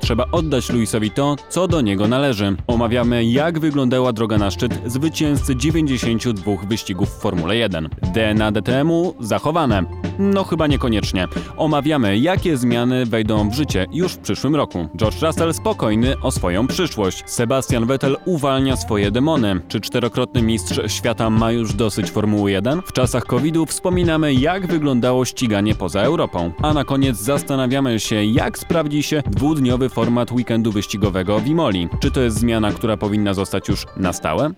Trzeba oddać Luisowi to, co do niego należy. Omawiamy, jak wyglądała droga na szczyt zwycięzcy 92 wyścigów w Formule 1. DNA DTM-u zachowane. No chyba niekoniecznie. Omawiamy, jakie zmiany wejdą w życie już w przyszłym roku. George Russell spokojny o swoją przyszłość. Sebastian Vettel uwalnia swoje demony. Czy czterokrotny mistrz świata ma już dosyć Formuły 1? W czasach COVID-u wspominamy, jak wyglądało ściganie poza Europą. A na koniec zastanawiamy się, jak sprawdzi się dwudniowy format weekendu wyścigowego w Imoli. Czy to jest zmiana, która powinna zostać już na stałe?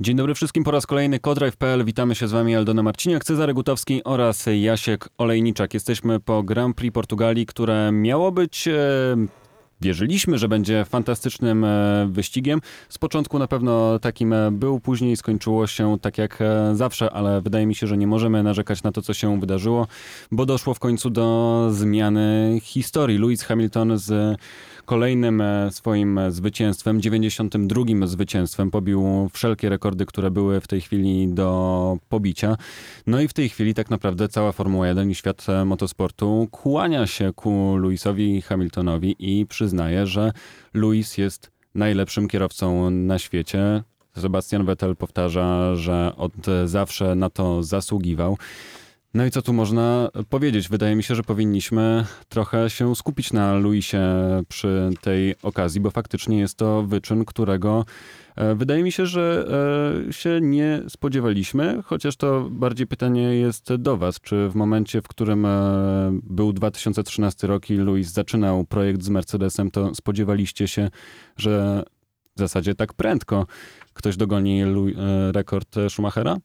Dzień dobry wszystkim po raz kolejny Kodrive.pl. Witamy się z Wami Aldona Marciniak, Cezary Gutowski oraz Jasiek Olejniczak. Jesteśmy po Grand Prix Portugalii, które miało być e, wierzyliśmy, że będzie fantastycznym e, wyścigiem. Z początku na pewno takim e, był, później skończyło się tak jak zawsze, ale wydaje mi się, że nie możemy narzekać na to, co się wydarzyło, bo doszło w końcu do zmiany historii. Lewis Hamilton z kolejnym e, swoim e, zwycięstwem, 92 zwycięstwem, pobił wszelkie rekordy, które były w tej chwili do pobicia. No i w tej chwili tak naprawdę cała Formuła 1 i świat e, motosportu kłania się ku Lewisowi Hamiltonowi i przyznaje, że Lewis jest najlepszym kierowcą na świecie. Sebastian Vettel powtarza, że od zawsze na to zasługiwał. No i co tu można powiedzieć? Wydaje mi się, że powinniśmy trochę się skupić na Luisie przy tej okazji, bo faktycznie jest to wyczyn, którego e, wydaje mi się, że e, się nie spodziewaliśmy, chociaż to bardziej pytanie jest do Was. Czy w momencie, w którym e, był 2013 rok i Luis zaczynał projekt z Mercedesem, to spodziewaliście się, że w zasadzie tak prędko ktoś dogoni rekord Schumachera?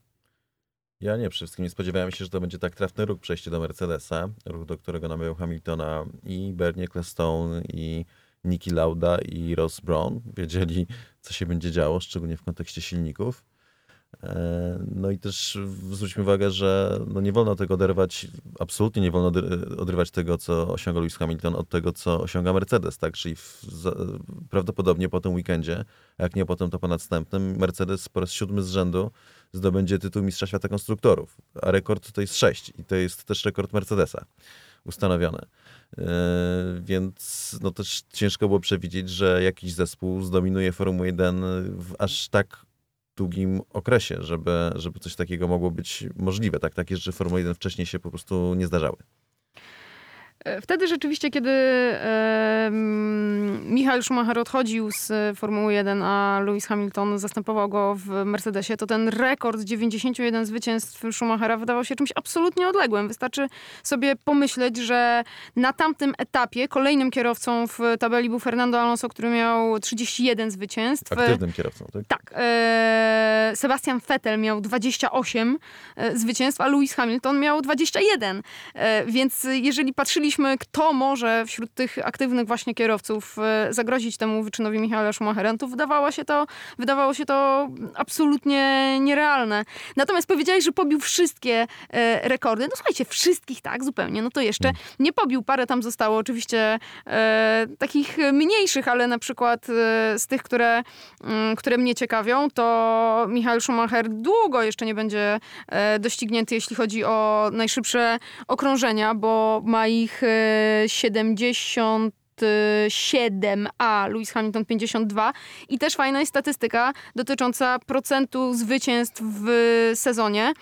Ja nie, przede wszystkim nie spodziewałem się, że to będzie tak trafny ruch przejście do Mercedesa, ruch, do którego namawiał Hamiltona i Bernie Ecclestone, i Niki Lauda, i Ross Brown. Wiedzieli, co się będzie działo, szczególnie w kontekście silników. E, no i też zwróćmy uwagę, że no nie wolno tego oderwać, absolutnie nie wolno odrywać tego, co osiąga Lewis Hamilton od tego, co osiąga Mercedes, tak? Czyli w, prawdopodobnie po tym weekendzie, jak nie potem, to po następnym, Mercedes po raz siódmy z rzędu zdobędzie tytuł Mistrza Świata Konstruktorów, a rekord to jest sześć i to jest też rekord Mercedesa ustanowiony. Yy, więc no też ciężko było przewidzieć, że jakiś zespół zdominuje Formułę 1 w aż tak długim okresie, żeby, żeby coś takiego mogło być możliwe. Tak, takie rzeczy Formuły 1 wcześniej się po prostu nie zdarzały. E, wtedy rzeczywiście, kiedy e, Michael Schumacher odchodził z Formuły 1, a Lewis Hamilton zastępował go w Mercedesie, to ten rekord 91 zwycięstw Schumachera wydawał się czymś absolutnie odległym. Wystarczy sobie pomyśleć, że na tamtym etapie kolejnym kierowcą w tabeli był Fernando Alonso, który miał 31 zwycięstw. Aktywnym kierowcą, tak? Tak. E, Sebastian Vettel miał 28 e, zwycięstw, a Lewis Hamilton miał 21. E, więc jeżeli patrzyliśmy kto może wśród tych aktywnych właśnie kierowców e, zagrozić temu wyczynowi Michaela Schumachera, to wydawało się to, wydawało się to absolutnie nierealne. Natomiast powiedziałeś, że pobił wszystkie e, rekordy. No słuchajcie, wszystkich tak, zupełnie. No to jeszcze mm. nie pobił. Parę tam zostało oczywiście e, takich mniejszych, ale na przykład e, z tych, które, mm, które mnie ciekawią, to Michael Schumacher długo jeszcze nie będzie e, doścignięty, jeśli chodzi o najszybsze okrążenia, bo ma ich 70 7, a Lewis Hamilton 52. I też fajna jest statystyka dotycząca procentu zwycięstw w sezonie.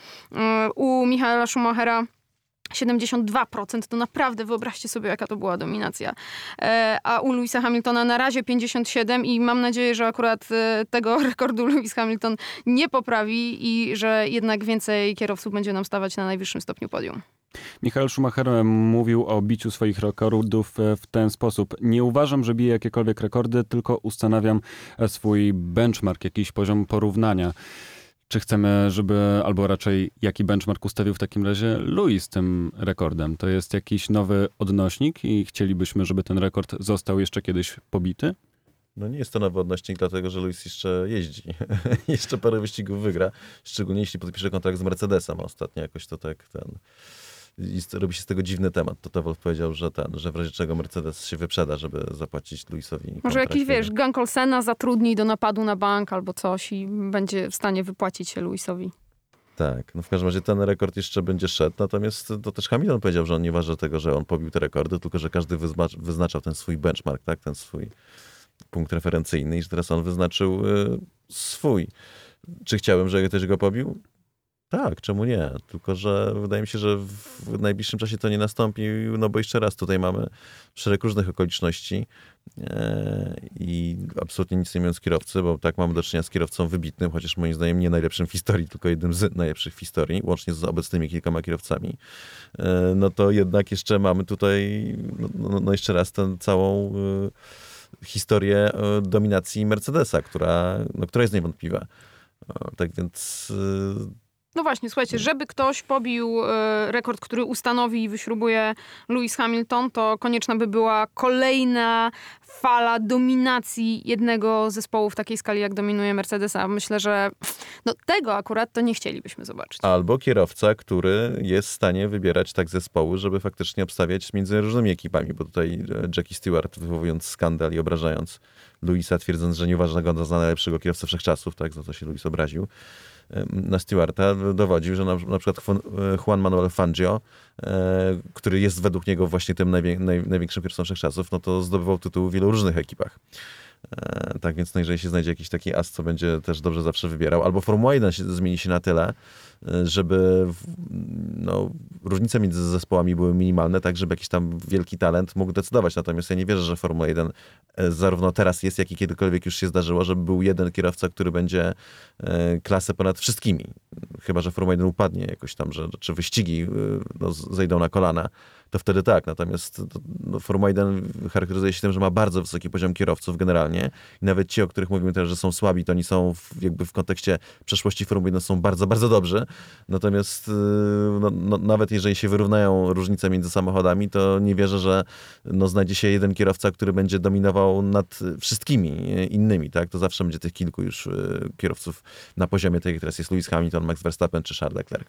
U Michaela Schumachera 72% to naprawdę wyobraźcie sobie, jaka to była dominacja. E, a u Louisa Hamiltona na razie 57 i mam nadzieję, że akurat e, tego rekordu Lewis Hamilton nie poprawi i że jednak więcej kierowców będzie nam stawać na najwyższym stopniu podium. Michael Schumacher mówił o biciu swoich rekordów e, w ten sposób. Nie uważam, że biję jakiekolwiek rekordy, tylko ustanawiam swój benchmark, jakiś poziom porównania. Czy chcemy, żeby, albo raczej jaki benchmark ustawił w takim razie Louis tym rekordem? To jest jakiś nowy odnośnik i chcielibyśmy, żeby ten rekord został jeszcze kiedyś pobity? No nie jest to nowy odnośnik, dlatego że Luis jeszcze jeździ. jeszcze parę wyścigów wygra, szczególnie jeśli podpisze kontrakt z Mercedesem. Ostatnio jakoś to tak ten i robi się z tego dziwny temat. To Wolf powiedział, że ten, że w razie czego Mercedes się wyprzeda, żeby zapłacić Luisowi. Może jakiś, wiesz, gang Olsena zatrudni do napadu na bank albo coś i będzie w stanie wypłacić się Luisowi. Tak, no w każdym razie ten rekord jeszcze będzie szedł, natomiast to też Hamilton powiedział, że on nie waży tego, że on pobił te rekordy, tylko że każdy wyznaczał ten swój benchmark, tak, ten swój punkt referencyjny i że teraz on wyznaczył y, swój. Czy chciałem, żeby ktoś go pobił? Tak, czemu nie? Tylko, że wydaje mi się, że w najbliższym czasie to nie nastąpi, no bo jeszcze raz tutaj mamy szereg różnych okoliczności e, i absolutnie nic nie mówiąc kierowcy, bo tak mamy do czynienia z kierowcą wybitnym, chociaż moim zdaniem nie najlepszym w historii, tylko jednym z najlepszych w historii, łącznie z obecnymi kilkoma kierowcami, e, no to jednak jeszcze mamy tutaj, no, no, no jeszcze raz tę całą e, historię dominacji Mercedesa, która, no, która jest niewątpliwa. Tak więc no właśnie, słuchajcie, żeby ktoś pobił e, rekord, który ustanowi i wyśrubuje Lewis Hamilton, to konieczna by była kolejna fala dominacji jednego zespołu w takiej skali, jak dominuje Mercedes, a myślę, że no, tego akurat to nie chcielibyśmy zobaczyć. Albo kierowca, który jest w stanie wybierać tak zespoły, żeby faktycznie obstawiać między różnymi ekipami, bo tutaj e, Jackie Stewart, wywołując skandal i obrażając Luisa, twierdząc, że nie uważa go za najlepszego kierowcę wszechczasów, tak, za co się Luis obraził, na Stewarta dowodził, że na, na przykład Juan Manuel Fangio, e, który jest według niego właśnie tym najwię, naj, największym kierowcą wszechczasów, no to zdobywał tytuł w wielu różnych ekipach. Tak więc no jeżeli się znajdzie jakiś taki as, co będzie też dobrze zawsze wybierał, albo Formuła 1 się, zmieni się na tyle, e, żeby no, różnice między zespołami były minimalne, tak żeby jakiś tam wielki talent mógł decydować. Natomiast ja nie wierzę, że Formuła 1 e, zarówno teraz jest, jak i kiedykolwiek już się zdarzyło, żeby był jeden kierowca, który będzie klasę ponad wszystkimi. Chyba, że Formuła 1 upadnie jakoś tam, że czy wyścigi no, zejdą na kolana to wtedy tak. Natomiast no, Formuła 1 charakteryzuje się tym, że ma bardzo wysoki poziom kierowców generalnie. I nawet ci, o których mówimy teraz, że są słabi, to oni są w, jakby w kontekście przeszłości Formuły 1 są bardzo, bardzo dobrzy. Natomiast y, no, no, nawet jeżeli się wyrównają różnice między samochodami, to nie wierzę, że no, znajdzie się jeden kierowca, który będzie dominował nad wszystkimi innymi. Tak? To zawsze będzie tych kilku już y, kierowców na poziomie, tak jak teraz jest Lewis Hamilton, Max Verstappen czy Charles Leclerc.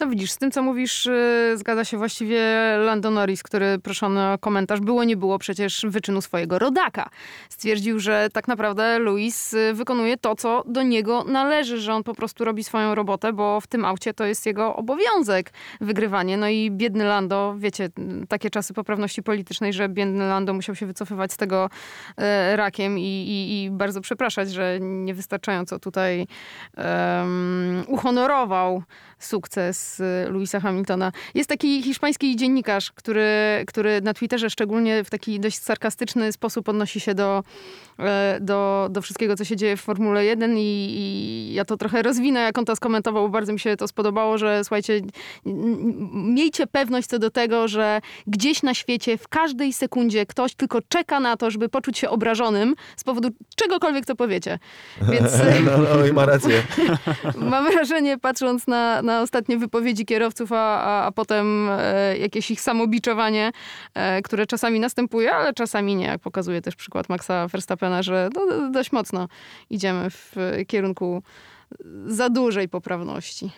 No widzisz, z tym co mówisz, y, zgadza się właściwie Lando Norris, który proszony o komentarz było, nie było przecież wyczynu swojego rodaka. Stwierdził, że tak naprawdę Luis y, wykonuje to, co do niego należy, że on po prostu robi swoją robotę, bo w tym aucie to jest jego obowiązek wygrywanie. No i biedny Lando, wiecie, takie czasy poprawności politycznej, że biedny Lando musiał się wycofywać z tego e, rakiem i, i, i, bardzo przepraszać, że niewystarczająco tutaj um, uhonorował sukces y, Louisa Hamiltona. Jest taki hiszpański dziennikarz, który, który na Twitterze szczególnie w taki dość sarkastyczny sposób odnosi się do, do, do wszystkiego, co się dzieje w Formule 1 i, i ja to trochę rozwinę, jak on to skomentował, bo bardzo mi się to spodobało, że słuchajcie, miejcie pewność co do tego, że gdzieś na świecie w każdej sekundzie ktoś tylko czeka na to, żeby poczuć się obrażonym z powodu czegokolwiek, co powiecie. Więc no, no, ma rację. mam wrażenie, patrząc na, na ostatnie wypowiedzi kierowców, a, a, a potem e, jakieś ich samobiczowanie, e, które czasami następuje, ale czasami nie, jak pokazuje też przykład Maxa Verstappena, że no, dość mocno idziemy w kierunku za dużej poprawności.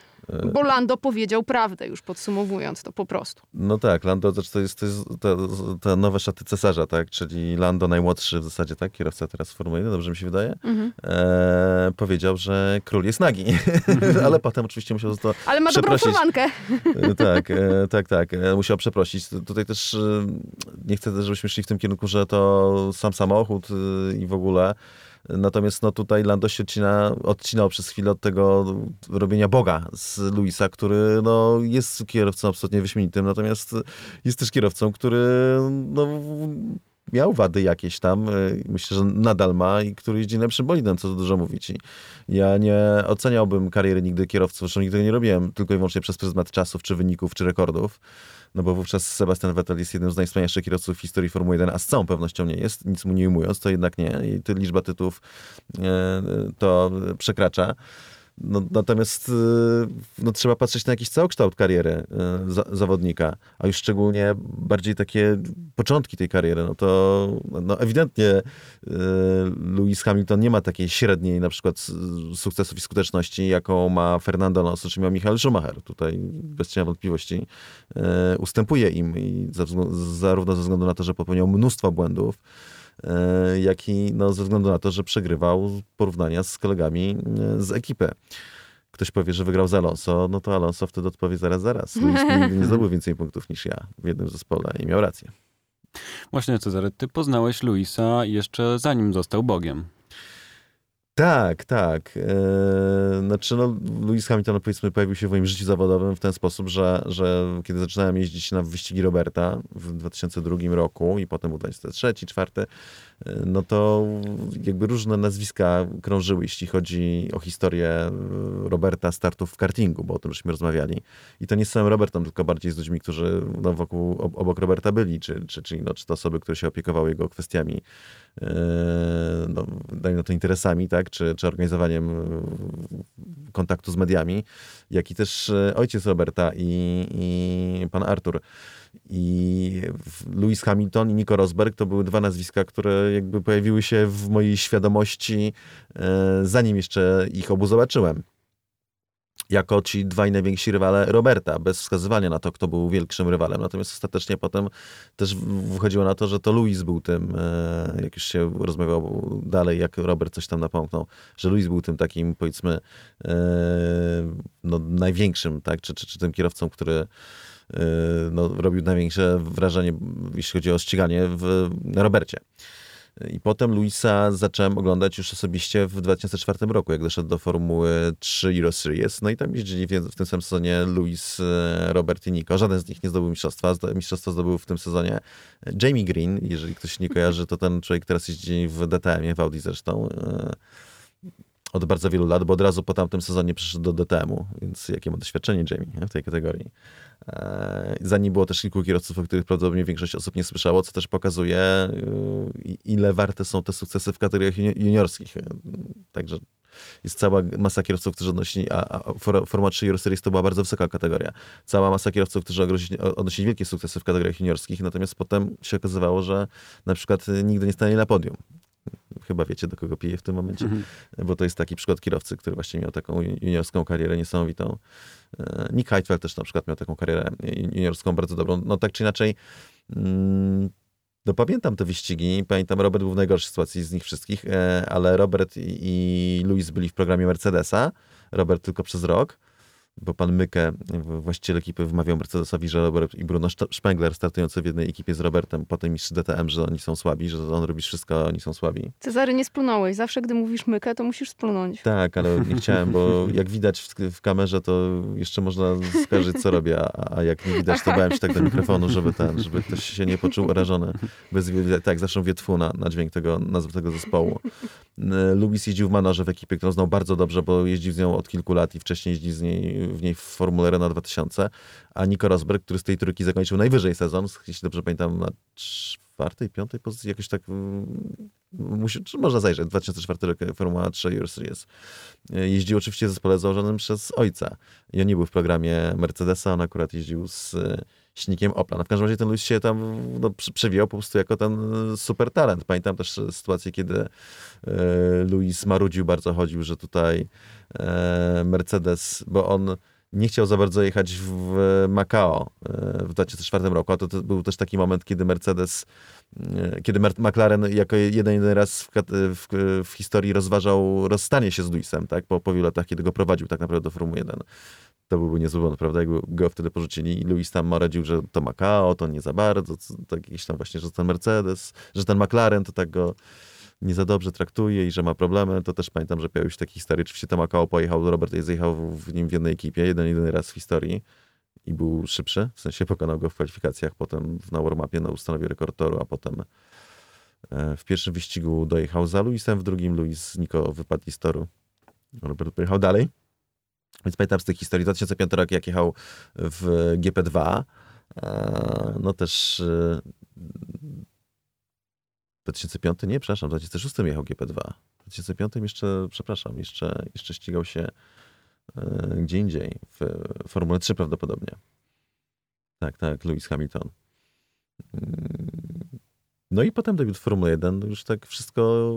Bo Lando powiedział prawdę, już podsumowując to po prostu. No tak, Lando to jest, to jest te, te nowe szaty cesarza, tak? Czyli Lando najmłodszy w zasadzie, tak? Kierowca teraz Formuły 1, dobrze mi się wydaje? Mhm. E, powiedział, że król jest nagi. Mhm. Ale potem oczywiście musiał to Ale ma dobrą furmankę. E, tak, e, tak, tak. E, musiał przeprosić. Tutaj też e, nie chcę, żebyśmy szli w tym kierunku, że to sam samochód e, i w ogóle Natomiast no, tutaj Lando się odcina, odcinał przez chwilę od tego robienia Boga z Luisa, który no, jest kierowcą absolutnie wyśmienitym, natomiast jest też kierowcą, który no, miał wady jakieś tam, y, myślę, że nadal ma i który jeździ lepszym bolidem, co dużo mówić. I ja nie oceniałbym kariery nigdy kierowców, zresztą nigdy nie robiłem tylko i wyłącznie przez pryzmat czasów, czy wyników, czy rekordów no bo wówczas Sebastian Vettel jest jednym z najwspanialszych kierowców w historii Formuły 1, a z całą pewnością nie jest, nic mu nie ujmując, to jednak nie i liczba tytułów e, to przekracza. No, natomiast no, trzeba patrzeć na jakiś całokształt kariery za, zawodnika, a już szczególnie bardziej takie początki tej kariery. No to no, ewidentnie Lewis Hamilton nie ma takiej średniej na przykład sukcesów i skuteczności, jaką ma Fernando Alonso, czy miał Michael Schumacher. Tutaj bez cienia wątpliwości ustępuje im i zarówno ze względu na to, że popełniał mnóstwo błędów, jak i no, ze względu na to, że przegrywał porównania z kolegami e, z ekipy. Ktoś powie, że wygrał z Alonso, no to Alonso wtedy odpowie zaraz, zaraz. Luis nigdy nie zdobył więcej punktów niż ja w jednym zespole i miał rację. Właśnie, Cezary, ty poznałeś Luisa jeszcze zanim został Bogiem. Tak, tak. Eee, znaczy, no, Lewis Hamilton, powiedzmy, pojawił się w moim życiu zawodowym w ten sposób, że, że kiedy zaczynałem jeździć na wyścigi Roberta w 2002 roku i potem był 2003, 2004, no to jakby różne nazwiska krążyły, jeśli chodzi o historię Roberta startów w kartingu, bo o tym żeśmy rozmawiali. I to nie z samym Robertem, tylko bardziej z ludźmi, którzy no, wokół, obok Roberta byli, czy, czy, czy, no, czy to osoby, które się opiekowały jego kwestiami, no, dajmy to interesami, tak, czy, czy organizowaniem kontaktu z mediami, jak i też e, ojciec Roberta i, i pan Artur. I Lewis Hamilton i Nico Rosberg to były dwa nazwiska, które jakby pojawiły się w mojej świadomości, zanim jeszcze ich obu zobaczyłem jako ci dwaj najwięksi rywale Roberta, bez wskazywania na to, kto był większym rywalem. Natomiast ostatecznie potem też wychodziło na to, że to Louis był tym, e, jak już się rozmawiał dalej, jak Robert coś tam napomknął, że Louis był tym takim, powiedzmy, e, no, największym, tak, czy, czy, czy tym kierowcą, który e, no, robił największe wrażenie, jeśli chodzi o ściganie w, Robercie. I potem Luisa zacząłem oglądać już osobiście w 2004 roku, jak doszedł do Formuły 3 Euro Series. No i tam jeździli w, tym samym sezonie Luis, e, Robert i Nico. Żaden z nich nie zdobył mistrzostwa. Mistrzostwo zdobył w tym sezonie Jamie Green. Jeżeli ktoś nie kojarzy, to ten człowiek teraz jeździ w DTM-ie, w Audi zresztą e, od bardzo wielu lat, bo od razu po tamtym sezonie przyszedł do DTM-u, więc jakie ma doświadczenie Jamie w tej kategorii. E, za nim było też kilku kierowców, o których prawdopodobnie większość osób nie słyszało, co też pokazuje, y, ile warte są te sukcesy w kategoriach juniorskich. E, także jest cała masa kierowców, którzy odnosili, a, a Forma 3 Euro Series to była bardzo wysoka kategoria. Cała masa kierowców, którzy odnosili wielkie sukcesy w kategoriach juniorskich, natomiast potem się okazywało, że na przykład nigdy nie stanie na podium chyba wiecie, do kogo piję w tym momencie, mhm. bo to jest taki przykład kierowcy, który właśnie miał taką juniorską karierę niesamowitą. E, Nick Heidfeld też na przykład miał taką karierę juniorską bardzo dobrą. No tak czy inaczej, mm, no pamiętam te wyścigi, pamiętam Robert był w najgorszej sytuacji z nich wszystkich, e, ale Robert i Louis byli w programie Mercedesa, Robert tylko przez rok bo pan Myke, właściciel ekipy, wmawiał Mercedesowi, że Robert i Bruno Spengler startujący w jednej ekipie z Robertem, potem mistrz DTM, że oni są słabi, że on robi wszystko, a oni są słabi. Cezary, nie splunąłeś. Zawsze, gdy mówisz Mykę, to musisz splunąć. Tak, ale nie chciałem, bo jak widać w, w kamerze, to jeszcze można skojarzyć, co robię, a, a, jak nie widać, to bałem się tak do mikrofonu, żeby ten, żeby ktoś się nie poczuł urażony. Bez, tak, zresztą wietwu na, na dźwięk tego, nazwy tego zespołu. Lubis jeździł w manorze w ekipie, którą znał bardzo dobrze, bo jeździł z nią od kilku lat i wcześniej jeździł z niej w niej w Formule Renault 2000, a Nico Rosberg, który z tej trójki zakończył najwyżej sezon, jeśli dobrze pamiętam, na czwartej, piątej pozycji, jakoś tak mm, musi, można zajrzeć, 2004 rok Formuła 3 Euro Series. Jeździł oczywiście w zespole założonym przez ojca i on nie był w programie Mercedesa, on akurat jeździł z silnikiem Opla. No w każdym razie ten Luis się tam no, przewijał po prostu jako ten super talent. Pamiętam też sytuację, kiedy e, Luis marudził, bardzo chodził, że tutaj e, Mercedes, bo on nie chciał za bardzo jechać w Macao e, w 2004 roku, a to, to był też taki moment, kiedy Mercedes, kiedy McLaren jako jeden, jeden raz w, w, w, historii rozważał rozstanie się z Luisem, tak, po, po wielu latach, kiedy go prowadził tak naprawdę do Formuły 1 to byłby niezły błąd, prawda? Jakby go wtedy porzucili i Luis tam radził, że to Macao, to nie za bardzo, to, to jakiś tam właśnie, że ten Mercedes, że ten McLaren to tak go nie za dobrze traktuje i że ma problemy, to też pamiętam, że pojawił się taki historii, oczywiście to Macao pojechał, Robert jest zjechał w nim w jednej ekipie, jeden, jedyny raz w historii i był szybszy, w sensie pokonał go w kwalifikacjach, potem na warmapie no, ustanowił rekord toru, a potem e, w pierwszym wyścigu dojechał za Luisem, w drugim Luis Niko wypadł z toru. Robert pojechał dalej, więc pamiętam z tych historii, 2005 rok jak jechał w GP2, e, no też 2005, e, nie, przepraszam, w 2006 jechał GP2. W 2005 jeszcze, przepraszam, jeszcze, jeszcze ścigał się gdzie indziej, w Formule 3 prawdopodobnie. Tak, tak, Lewis Hamilton. Mm, no i potem debiut w Formule 1, już tak wszystko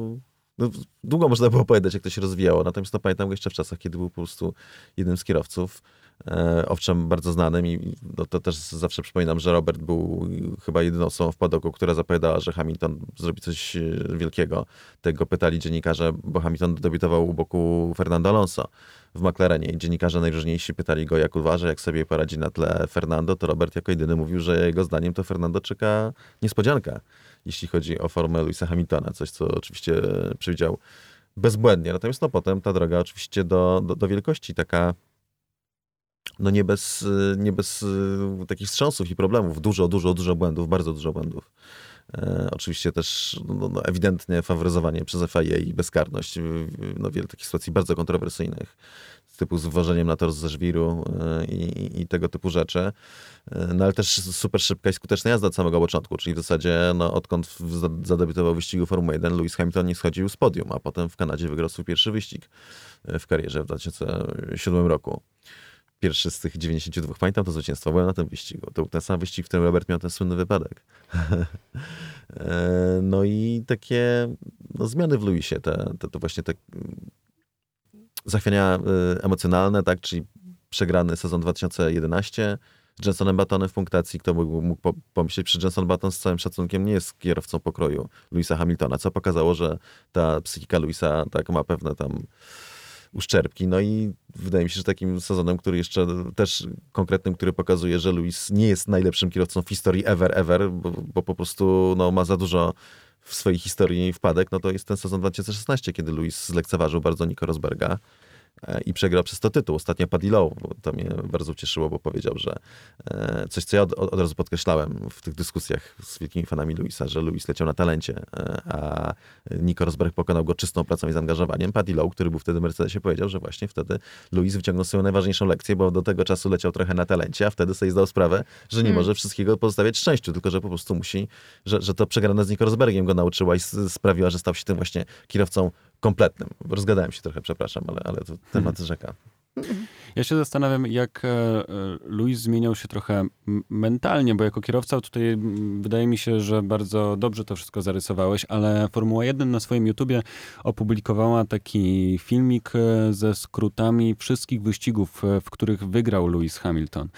no, długo można było opowiadać, jak to się rozwijało. Natomiast no, pamiętam go jeszcze w czasach, kiedy był po prostu jednym z kierowców. E, owszem, bardzo znanym i no, to też zawsze przypominam, że Robert był chyba jedyną osobą w padoku, która zapowiadała, że Hamilton zrobi coś e, wielkiego. Tego pytali dziennikarze, bo Hamilton debiutował u boku Fernando Alonso w McLarenie i dziennikarze najróżniejsi pytali go, jak uważa, jak sobie poradzi na tle Fernando, to Robert jako jedyny mówił, że jego zdaniem to Fernando czeka niespodzianka jeśli chodzi o formę Louisa Hamiltona, coś co oczywiście przewidział bezbłędnie. Natomiast no potem ta droga oczywiście do, do, do wielkości taka no nie bez, nie bez e, takich wstrząsów i problemów. Dużo, dużo, dużo błędów, bardzo dużo błędów. E, oczywiście też no, no, ewidentnie faworyzowanie przez FIA i bezkarność. No, wiele takich sytuacji bardzo kontrowersyjnych typu z na tor ze żwiru e, i, i, tego typu rzeczy. E, no ale też super szybka i skuteczna jazda od samego początku, czyli w zasadzie no, odkąd zadebiutował w wyścigu Formuły 1, Lewis Hamilton nie schodził z podium, a potem w Kanadzie wygrał swój pierwszy wyścig e, w karierze w 2007 roku. Pierwszy z tych 92. Pamiętam to zwycięstwo, byłem na tym wyścigu. To był ten sam wyścig, w którym Robert miał ten słynny wypadek. no i takie no, zmiany w Lewisie, te, te, to właśnie te zachwiania y, emocjonalne, tak, czyli przegrany sezon 2011 z Jensonem Batonem w punktacji. Kto mógł, mógł pomyśleć, że Jenson Baton z całym szacunkiem nie jest kierowcą pokroju Louisa Hamiltona, co pokazało, że ta psychika Louisa tak ma pewne tam uszczerbki. No i wydaje mi się, że takim sezonem, który jeszcze też konkretnym, który pokazuje, że Louis nie jest najlepszym kierowcą w historii ever, ever, bo, bo po prostu no, ma za dużo w swojej historii wpadek, no to jest ten sezon 2016, kiedy Luis zlekceważył bardzo Nico Rosberga. E, i przegrał przez to tytuł. Ostatnio Paddy Lowe, to mnie bardzo ucieszyło, bo powiedział, że e, coś, co ja od, od, razu podkreślałem w tych dyskusjach z wielkimi fanami Luisa, że Luis leciał na talencie, e, a Nico Rosberg pokonał go czystą pracą i zaangażowaniem. Paddy Lowe, który był wtedy w Mercedesie, powiedział, że właśnie wtedy Luis wyciągnął swoją najważniejszą lekcję, bo do tego czasu leciał trochę na talencie, a wtedy sobie zdał sprawę, że nie hmm. może wszystkiego pozostawiać szczęściu, tylko że po prostu musi, że, że to przegrana z Nico Rosbergiem go nauczyła i sprawiła, że stał się tym właśnie kierowcą kompletnym. Rozgadałem się trochę, przepraszam, ale, ale to temat rzeka. Ja się zastanawiam, jak e, e, Luis zmieniał się trochę mentalnie, bo jako kierowca tutaj wydaje mi się, że bardzo dobrze to wszystko zarysowałeś, ale Formuła 1 na swoim YouTubie opublikowała taki filmik e, ze skrótami wszystkich wyścigów, w których wygrał Lewis Hamilton.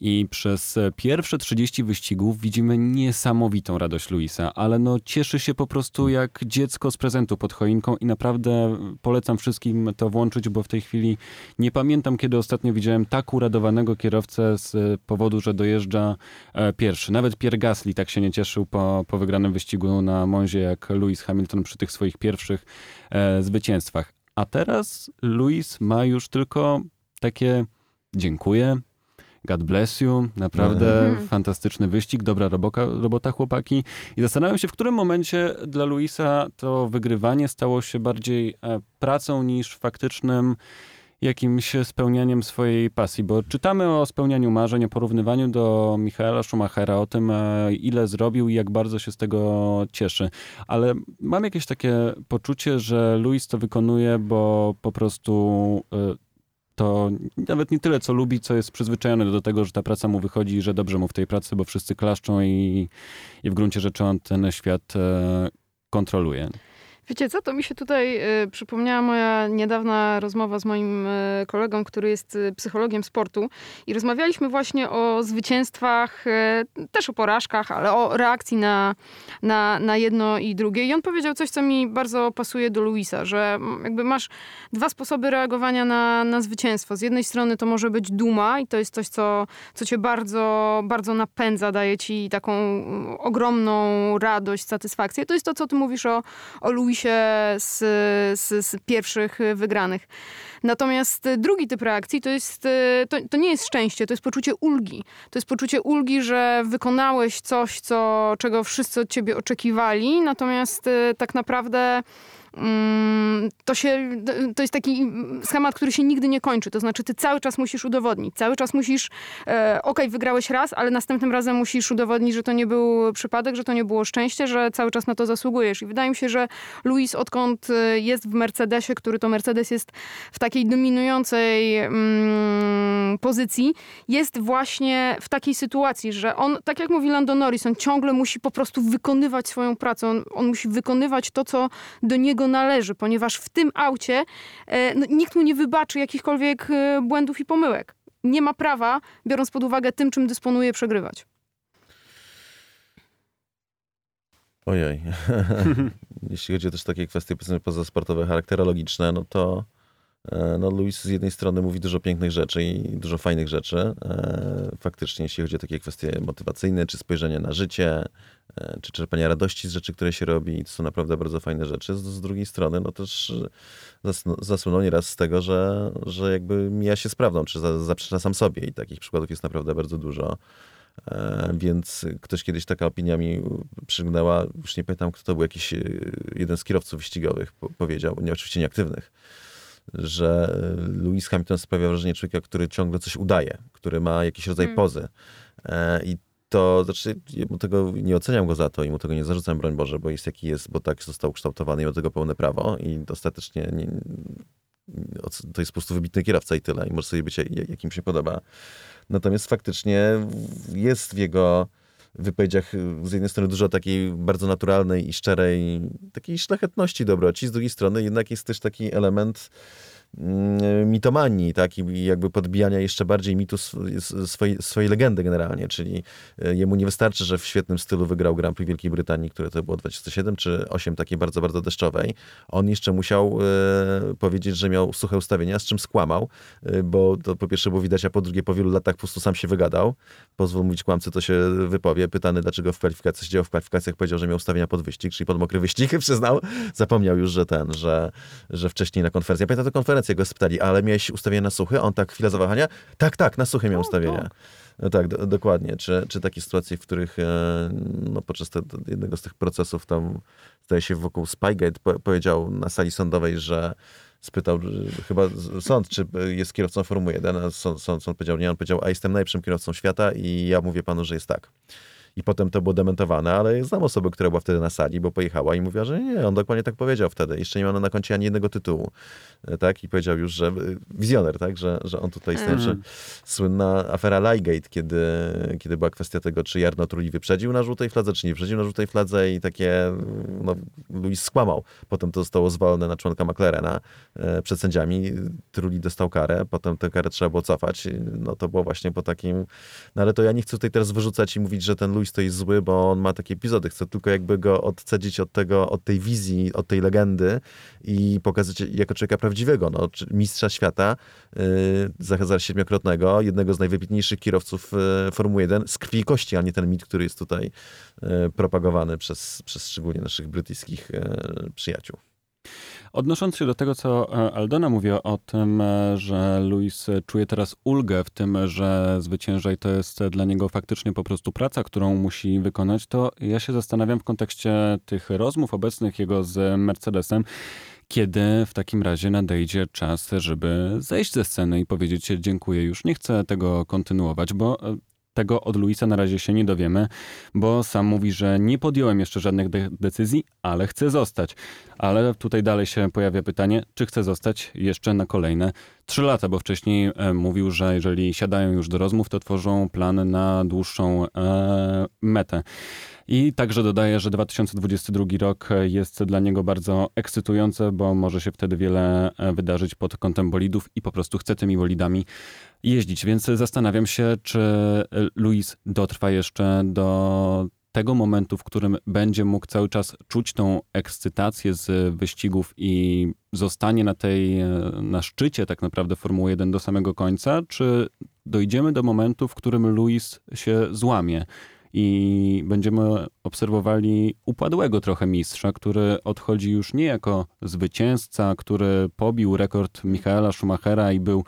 I przez pierwsze 30 wyścigów widzimy niesamowitą radość Luisa, ale no cieszy się po prostu jak dziecko z prezentu pod choinką i naprawdę polecam wszystkim to włączyć, bo w tej chwili nie pamiętam, kiedy ostatnio widziałem tak uradowanego kierowcę z e, powodu, że dojeżdża e, pierwszy. Nawet Pierre Gasly tak się nie cieszył po, po wygranym wyścigu na Monzie, jak Lewis Hamilton przy tych swoich pierwszych e, zwycięstwach. A teraz Lewis ma już tylko takie dziękuję, God bless you, naprawdę mhm. fantastyczny wyścig, dobra robota, robota chłopaki. I zastanawiam się, w którym momencie dla Luisa to wygrywanie stało się bardziej pracą niż faktycznym jakimś spełnianiem swojej pasji, bo czytamy o spełnianiu marzeń, o porównywaniu do Michaela Schumachera, o tym, e, ile zrobił i jak bardzo się z tego cieszy. Ale mam jakieś takie poczucie, że Luis to wykonuje, bo po prostu e, to nawet nie tyle, co lubi, co jest przyzwyczajony do tego, że ta praca mu wychodzi i że dobrze mu w tej pracy, bo wszyscy klaszczą i, i w gruncie rzeczy on ten świat e, kontroluje. Wiecie co, to mi się tutaj y, przypomniała moja niedawna rozmowa z moim y, kolegą, który jest y, psychologiem sportu i rozmawialiśmy właśnie o zwycięstwach, też o porażkach, ale o reakcji na, na, na jedno i drugie. I on powiedział coś, co mi bardzo pasuje do Luisa, że jakby masz dwa sposoby reagowania na, na zwycięstwo. Z jednej strony to może być duma i to jest coś, co, co cię bardzo, bardzo napędza, daje ci taką ogromną radość, satysfakcję. To jest to, co ty mówisz o, o Luisie z, z, z pierwszych wygranych. Natomiast drugi typ reakcji to jest, to, to nie jest szczęście, to jest poczucie ulgi. To jest poczucie ulgi, że wykonałeś coś, co, czego wszyscy od ciebie oczekiwali, natomiast tak naprawdę to się, to jest taki schemat, który się nigdy nie kończy. To znaczy, ty cały czas musisz udowodnić, cały czas musisz, e, okej, wygrałeś raz, ale następnym razem musisz udowodnić, że to nie był przypadek, że to nie było szczęście, że cały czas na to zasługujesz. I wydaje mi się, że Luis, odkąd e, jest w Mercedesie, który to Mercedes jest w takiej dominującej mm, pozycji, jest właśnie w takiej sytuacji, że on, tak jak mówi Lando Norris, on ciągle musi po prostu wykonywać swoją pracę. On, on musi wykonywać to, co do niego należy, ponieważ w tym aucie e, no, nikt mu nie wybaczy jakichkolwiek e, błędów i pomyłek. Nie ma prawa, biorąc pod uwagę tym, czym dysponuje, przegrywać. Ojej. Jeśli chodzi o też takie kwestie powiedzmy pozasportowe, charakterologiczne, no to no Luis z jednej strony mówi dużo pięknych rzeczy i dużo fajnych rzeczy. E, faktycznie, jeśli chodzi o takie kwestie motywacyjne, czy spojrzenie na życie, e, czy czerpanie radości z rzeczy, które się robi, to są naprawdę bardzo fajne rzeczy. Z, z drugiej strony, no też zasłynął nieraz z tego, że, że jakby mija się z prawdą, czy zaprzecza sam sobie i takich przykładów jest naprawdę bardzo dużo. E, więc ktoś kiedyś taka opinia mi przygnęła, już nie pamiętam kto to był, jakiś e, jeden z kierowców wyścigowych powiedział, nie oczywiście nieaktywnych, że Lewis Hamilton sprawia wrażenie człowieka, który ciągle coś udaje, który ma jakiś rodzaj hmm. pozy. E, I to znaczy, mu tego nie oceniam go za to i mu tego nie zarzucam, broń Boże, bo jest jaki jest, bo tak został ukształtowany i ma tego pełne prawo i ostatecznie nie, to jest po prostu wybitny kierowca i tyle i może sobie być jakim się podoba. Natomiast faktycznie jest w jego wypowiedziach z jednej strony dużo takiej bardzo naturalnej i szczerej, takiej szlachetności dobroci, z drugiej strony jednak jest też taki element mitomanii, tak, i jakby podbijania jeszcze bardziej mitu swojej, swojej legendy generalnie, czyli e, jemu nie wystarczy, że w świetnym stylu wygrał Grand Prix Wielkiej Brytanii, które to było 27 czy 8 takiej bardzo, bardzo deszczowej. On jeszcze musiał e, powiedzieć, że miał suche ustawienia, z czym skłamał, e, bo to po pierwsze było widać, a po drugie po wielu latach po prostu sam się wygadał. Pozwól mówić kłamcy, to się wypowie. Pytany, dlaczego w kwalifikacjach, się działo w kwalifikacjach, powiedział, że miał ustawienia pod wyścig, czyli pod mokry wyścig, przyznał. Zapomniał już, że ten, że, że wcześniej na konferencji, ja pamiętam tę konferencję, konferencję go spytali, ale miałeś ustawienie na suchy? On tak, chwilę zawahania? Tak, tak, na suchy miał ustawienia. No tak, do, dokładnie. Czy, czy takie sytuacje, w których e, no, podczas te, jednego z tych procesów tam, zdaje się, wokół Spygate po, powiedział na sali sądowej, że spytał chyba sąd, czy jest kierowcą Formuły 1, a sąd, sąd, sąd powiedział nie, on powiedział, a jestem najlepszym kierowcą świata i ja mówię panu, że jest tak i potem to było dementowane, ale znam osobę, która była wtedy na sali, bo pojechała i mówiła, że nie, on dokładnie tak powiedział wtedy. Jeszcze nie ma na koncie ani jednego tytułu, e, tak? I powiedział już, że e, wizjoner, tak? Że, że on tutaj mm. że słynna afera Ligate, kiedy, kiedy była kwestia tego, czy Jarno Trulli wyprzedził na żółtej fladze, czy nie wyprzedził na żółtej fladze i takie, no, Luis skłamał. Potem to zostało zwolone na członka McLarena e, przed sędziami. Trulli dostał karę, potem tę karę trzeba było cofać. No to było właśnie po takim, no ale to ja nie chcę tutaj teraz wyrzucać i mówić, że ten Luis Louis to jest zły, bo on ma takie epizody. Chcę tylko jakby go odcedzić od tego, od tej wizji, od tej legendy i pokazać jako człowieka prawdziwego, no, mistrza świata, yy, siedmiokrotnego, jednego z najwybitniejszych kierowców yy, Formuły 1 z krwi i kości, a nie ten mit, który jest tutaj yy, propagowany przez, przez szczególnie naszych brytyjskich yy, przyjaciół. Odnosząc się do tego, co e, Aldona mówi o tym, e, że Luis czuje teraz ulgę w tym, że zwyciężaj to jest dla niego faktycznie po prostu praca, którą musi wykonać, to ja się zastanawiam w kontekście tych rozmów obecnych jego z Mercedesem, kiedy w takim razie nadejdzie czas, żeby zejść ze sceny i powiedzieć dziękuję, już nie chcę tego kontynuować, bo e, tego od Luisa na razie się nie dowiemy, bo sam mówi, że nie podjąłem jeszcze żadnych de decyzji, ale chcę zostać. Ale tutaj dalej się pojawia pytanie, czy chce zostać jeszcze na kolejne trzy lata, bo wcześniej e, mówił, że jeżeli siadają już do rozmów, to tworzą plan na dłuższą e, metę. I także dodaje, że 2022 rok jest dla niego bardzo ekscytujący, bo może się wtedy wiele e, wydarzyć pod kątem bolidów i po prostu chce tymi bolidami jeździć. Więc zastanawiam się, czy Luis dotrwa jeszcze do tego momentu, w którym będzie mógł cały czas czuć tą ekscytację z wyścigów i zostanie na tej, e, na szczycie tak naprawdę Formuły 1 do samego końca, czy dojdziemy do momentu, w którym Luis się złamie i będziemy obserwowali upadłego trochę mistrza, który odchodzi już nie jako zwycięzca, który pobił rekord Michaela Schumachera i był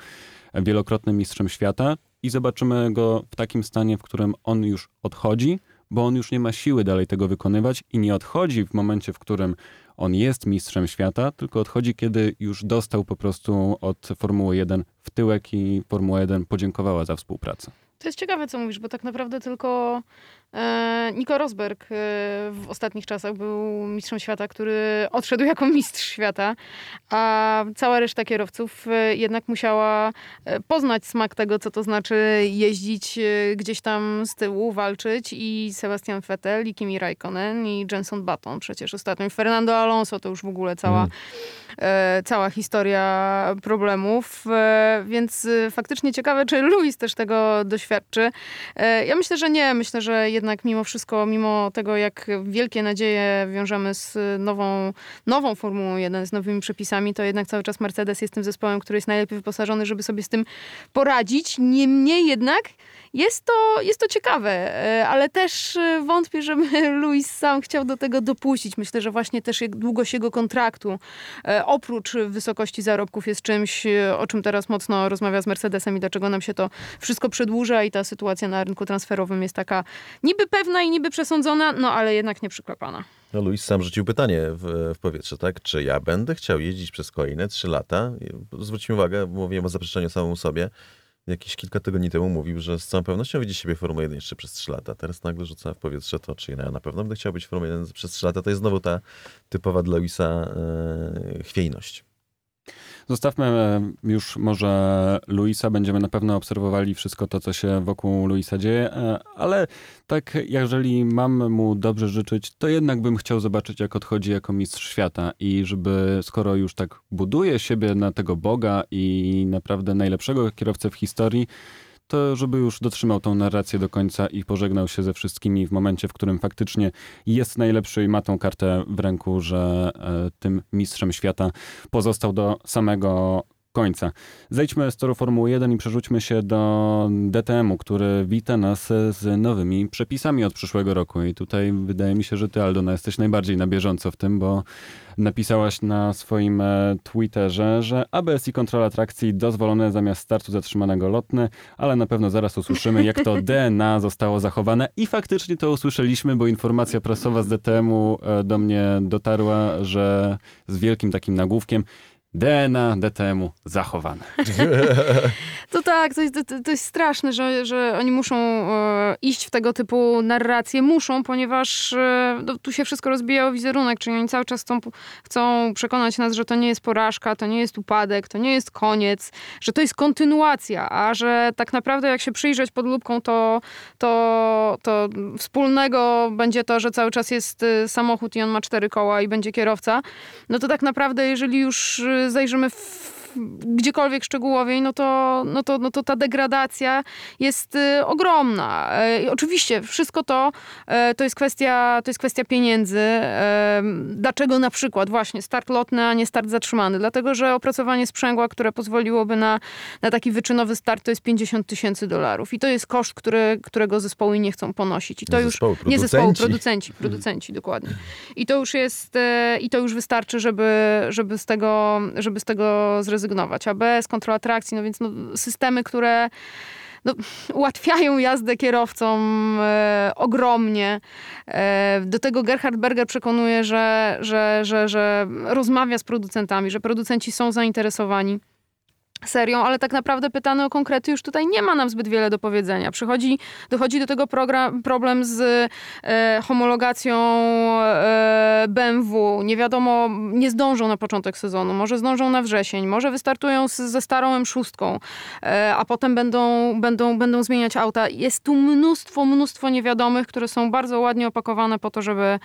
wielokrotnym mistrzem świata i zobaczymy go w takim stanie, w którym on już odchodzi, bo on już nie ma siły dalej tego wykonywać i nie odchodzi w momencie, w którym on jest mistrzem świata, tylko odchodzi, kiedy już dostał po prostu od Formuły 1 w tyłek i Formuła 1 podziękowała za współpracę. To jest ciekawe, co mówisz, bo tak naprawdę tylko e, Nico Rosberg e, w ostatnich czasach był mistrzem świata, który odszedł jako mistrz świata, a cała reszta kierowców e, jednak musiała poznać smak tego, co to znaczy jeździć gdzieś tam z tyłu, walczyć i Sebastian Vettel, i Kimi Raikkonen, i Jenson Button przecież ostatnio, i Fernando Alonso to już w ogóle cała... Mm cała historia problemów, więc faktycznie ciekawe, czy Louis też tego doświadczy. Ja myślę, że nie. Myślę, że jednak mimo wszystko, mimo tego, jak wielkie nadzieje wiążemy z nową, nową Formułą 1, z nowymi przepisami, to jednak cały czas Mercedes jest tym zespołem, który jest najlepiej wyposażony, żeby sobie z tym poradzić. Niemniej jednak jest to, jest to ciekawe, e, ale też e, wątpię, żeby Luis sam chciał do tego dopuścić. Myślę, że właśnie też długość jego kontraktu, e, oprócz wysokości zarobków, jest czymś, o czym teraz mocno rozmawia z Mercedesem i dlaczego nam się to wszystko przedłuża i ta sytuacja na rynku transferowym jest taka niby pewna i niby przesądzona, no ale jednak nie przyklepana. No, Luis sam rzucił pytanie w, w, powietrze, tak? Czy ja będę chciał jeździć przez kolejne trzy lata? Zwróćmy uwagę, mówiłem o zaprzeczeniu samemu sobie jakieś kilka tygodni temu mówił, że z całą pewnością widzi siebie w Formule 1 jeszcze przez 3 lata. Teraz nagle rzuca w powietrze to, czy ja na pewno będę chciał być w Formule 1 przez 3 lata. To jest znowu ta typowa dla Luisa e, chwiejność. Zostawmy e, już może Luisa, będziemy na pewno obserwowali wszystko to, co się wokół Luisa dzieje, e, ale tak jeżeli mam mu dobrze życzyć, to jednak bym chciał zobaczyć, jak odchodzi jako mistrz świata. I żeby, skoro już tak buduje siebie na tego Boga i naprawdę najlepszego kierowcę w historii, to żeby już dotrzymał tą narrację do końca i pożegnał się ze wszystkimi w momencie, w którym faktycznie jest najlepszy i ma tą kartę w ręku, że e, tym mistrzem świata pozostał do samego końca. Zejdźmy z toru Formuły 1 i przerzućmy się do DTM-u, który wita nas z nowymi przepisami od przyszłego roku. I tutaj wydaje mi się, że ty, Aldona, jesteś najbardziej na bieżąco w tym, bo napisałaś na swoim e, Twitterze, że ABS i kontrola trakcji dozwolone zamiast startu zatrzymanego lotny, ale na pewno zaraz usłyszymy, jak to DNA zostało zachowane. I faktycznie to usłyszeliśmy, bo informacja prasowa z DTM-u e, do mnie dotarła, że z wielkim takim nagłówkiem DNA DTM-u zachowane. To tak, to jest, to, jest straszne, że, że oni muszą e, iść w tego typu narracje. Muszą, ponieważ e, no, tu się wszystko rozbija o wizerunek, czyli oni cały czas chcą, chcą przekonać nas, że to nie jest porażka, to nie jest upadek, to nie jest koniec, że to jest kontynuacja, a że tak naprawdę jak się przyjrzeć pod lubką, to, to, to wspólnego będzie to, że cały czas jest e, samochód i on ma cztery koła i będzie kierowca. No to tak naprawdę, jeżeli już e, zajrzymy w gdziekolwiek szczegółowiej, no to, no to, no to ta degradacja jest y, ogromna. Y, oczywiście wszystko to y, to jest kwestia, to jest kwestia pieniędzy. Dlaczego na przykład właśnie start lotny, a nie start zatrzymany? Dlatego, że opracowanie sprzęgła, które pozwoliłoby na, na taki wyczynowy start, to jest 50 tysięcy dolarów. I to jest koszt, który, którego zespoły nie chcą ponosić. I to nie już zespołu, nie zespołu, producenci, producenci, dokładnie. I to już jest, i to już wystarczy, żeby, żeby z tego, żeby z tego zrezygnować zrezygnować. ABS, kontrola trakcji, no więc no, systemy, które no, ułatwiają jazdę kierowcom e, ogromnie. E, do tego Gerhard Berger przekonuje, że, że, że, że rozmawia z producentami, że producenci są zainteresowani serią, ale tak naprawdę pytany o konkrety już tutaj nie ma nam zbyt wiele do powiedzenia. Przychodzi, dochodzi do tego program, problem z e, homologacją e, BMW. Nie wiadomo, nie zdążą na początek sezonu, może zdążą na wrzesień, może wystartują z, ze starą M6, e, a potem będą, będą, będą zmieniać auta. Jest tu mnóstwo, mnóstwo niewiadomych, które są bardzo ładnie opakowane po to, żeby,